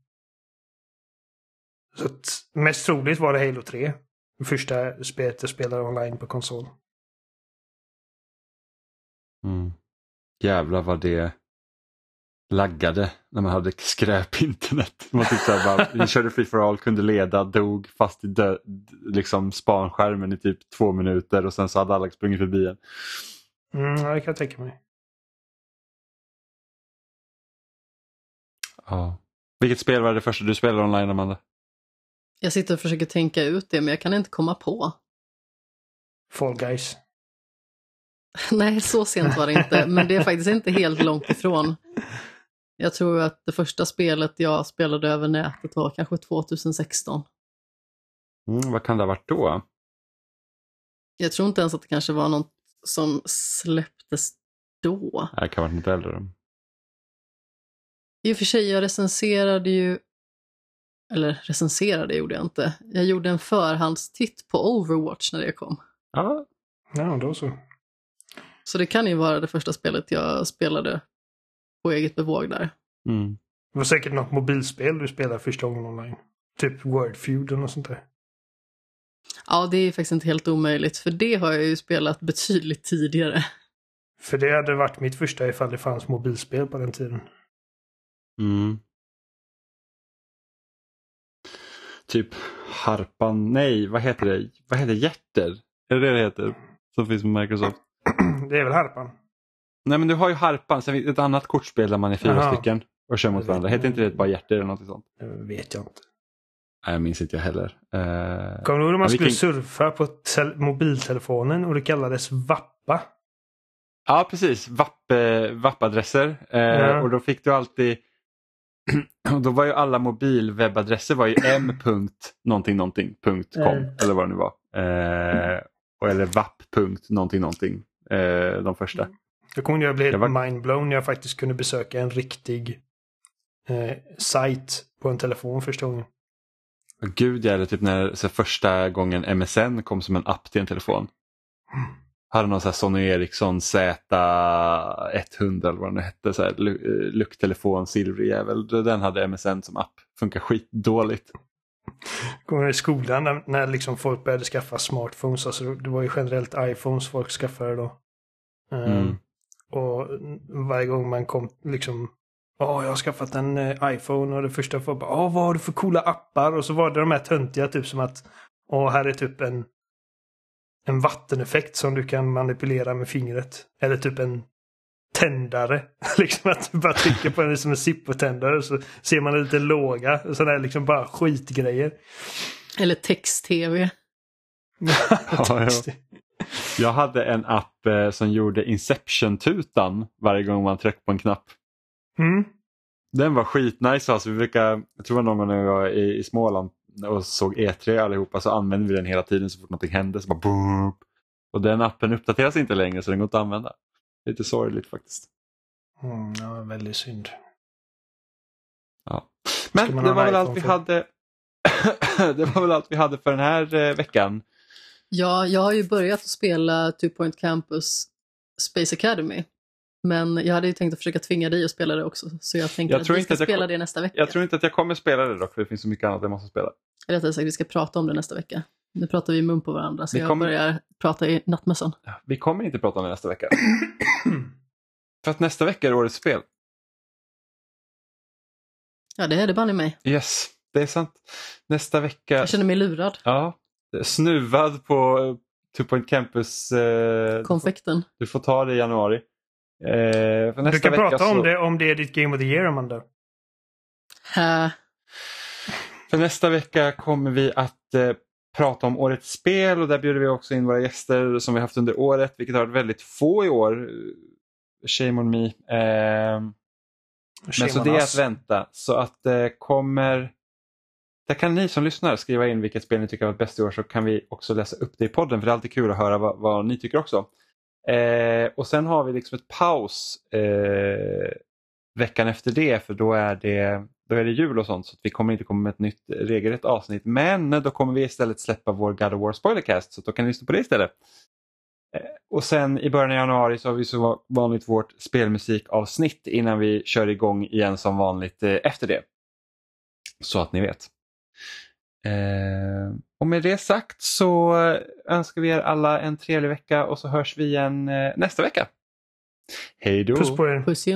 Så mest troligt var det Halo 3. Det första spelet jag spelade online på konsol. Mm. Jävlar vad det laggade när man hade skräp-internet. Man typ så bara, vi körde free for all, kunde leda, dog fast i dö, liksom spanskärmen i typ två minuter och sen så hade alla sprungit förbi en. Mm, det kan jag tänka mig. Ja. Vilket spel var det första du spelade online, Amanda? Jag sitter och försöker tänka ut det, men jag kan inte komma på. Fall Guys. Nej, så sent var det inte, men det är faktiskt inte helt långt ifrån. Jag tror att det första spelet jag spelade över nätet var kanske 2016. Mm, vad kan det ha varit då? Jag tror inte ens att det kanske var något som släpptes då. Det kan ha varit något äldre. I och för sig, jag recenserade ju, eller recenserade gjorde jag inte. Jag gjorde en förhandstitt på Overwatch när det kom. Ja, ja då så. Så det kan ju vara det första spelet jag spelade på eget bevåg där. Mm. Det var säkert något mobilspel du spelade första gången online. Typ Wordfeud eller sånt där. Ja, det är faktiskt inte helt omöjligt, för det har jag ju spelat betydligt tidigare. För det hade varit mitt första ifall det fanns mobilspel på den tiden. Mm. Typ Harpan, nej vad heter det? Vad heter Hjärter? Är det det det heter? Som finns på Microsoft. det är väl Harpan? Nej men du har ju harpan, sen ett annat kortspel där man är fyra Aha. stycken och kör mot varandra. Heter inte det bara hjärter eller något sånt? Det vet jag inte. Nej, jag minns inte jag heller. Uh, Kommer du ihåg när man skulle kan... surfa på mobiltelefonen och det kallades Vappa? Ja, precis. VAP-adresser. Uh, ja. Och då fick du alltid då var ju alla mobilwebbadresser var ju m. någonting någonting punkt com mm. eller vad det nu var. Uh, eller vapp. någonting någonting. de första. Mm. Jag kommer ihåg jag blev var... mindblown när jag faktiskt kunde besöka en riktig eh, sajt på en telefon första gången. Gud, ja, typ när så första gången MSN kom som en app till en telefon. Hade någon så här Sony Ericsson Z100 eller vad den hette, så här, lucktelefon, silvrig jävel. Den hade MSN som app. Funkar skitdåligt. Kommer i skolan när, när liksom folk började skaffa smartphones, alltså det var ju generellt iPhones folk skaffade då. Um, mm. Och varje gång man kom liksom Ja, jag har skaffat en eh, iPhone och det första var bara Åh, vad har du för coola appar? Och så var det de här töntiga typ som att Åh, här är typ en en vatteneffekt som du kan manipulera med fingret. Eller typ en tändare. liksom att du bara trycker på den som en Zippo-tändare så ser man en liten låga. Sådana här liksom bara skitgrejer. Eller text-tv. ja, ja. Jag hade en app eh, som gjorde Inception-tutan varje gång man tryckte på en knapp. Mm. Den var skitnice. Alltså, vi brukar, jag tror någon gång när vi var i, i Småland och såg E3 allihopa så använde vi den hela tiden så fort någonting hände. Så bara boop. Och den appen uppdateras inte längre så den går inte att använda. Lite sorgligt faktiskt. Mm, ja, väldigt synd. Ja. Men det var väl allt vi hade. det var väl allt vi hade för den här eh, veckan. Ja, jag har ju börjat spela Two Point Campus Space Academy. Men jag hade ju tänkt att försöka tvinga dig att spela det också. Så jag tänkte jag att vi ska att spela det nästa vecka. Jag tror inte att jag kommer spela det dock, för det finns så mycket annat jag måste spela. Eller rättare sagt, vi ska prata om det nästa vecka. Nu pratar vi i mun på varandra, så vi jag kommer... börjar prata i nattmössan. Vi kommer inte prata om det nästa vecka. för att nästa vecka är årets spel. Ja, det är det banne mig. Yes, det är sant. Nästa vecka... Jag känner mig lurad. Ja, snuvad på Two Point Campus... Eh, Konfekten. Du får ta det i januari. Eh, du kan prata så... om det om det är ditt Game of the Year, Amanda. Hä? För nästa vecka kommer vi att eh, prata om årets spel och där bjuder vi också in våra gäster som vi haft under året, vilket har varit väldigt få i år. Shame on me. Eh, men så det är att vänta. Så att det eh, kommer... Där kan ni som lyssnar skriva in vilket spel ni tycker har varit bäst i år så kan vi också läsa upp det i podden för det är alltid kul att höra vad, vad ni tycker också. Eh, och sen har vi liksom ett paus eh, veckan efter det för då är det, då är det jul och sånt så vi kommer inte komma med ett nytt regelrätt avsnitt. Men då kommer vi istället släppa vår God of War Spoilercast så då kan ni lyssna på det istället. Eh, och sen i början av januari så har vi som vanligt vårt spelmusikavsnitt innan vi kör igång igen som vanligt eh, efter det. Så att ni vet. Eh, och med det sagt så önskar vi er alla en trevlig vecka och så hörs vi igen nästa vecka. Hej då! Puss på er! Puss i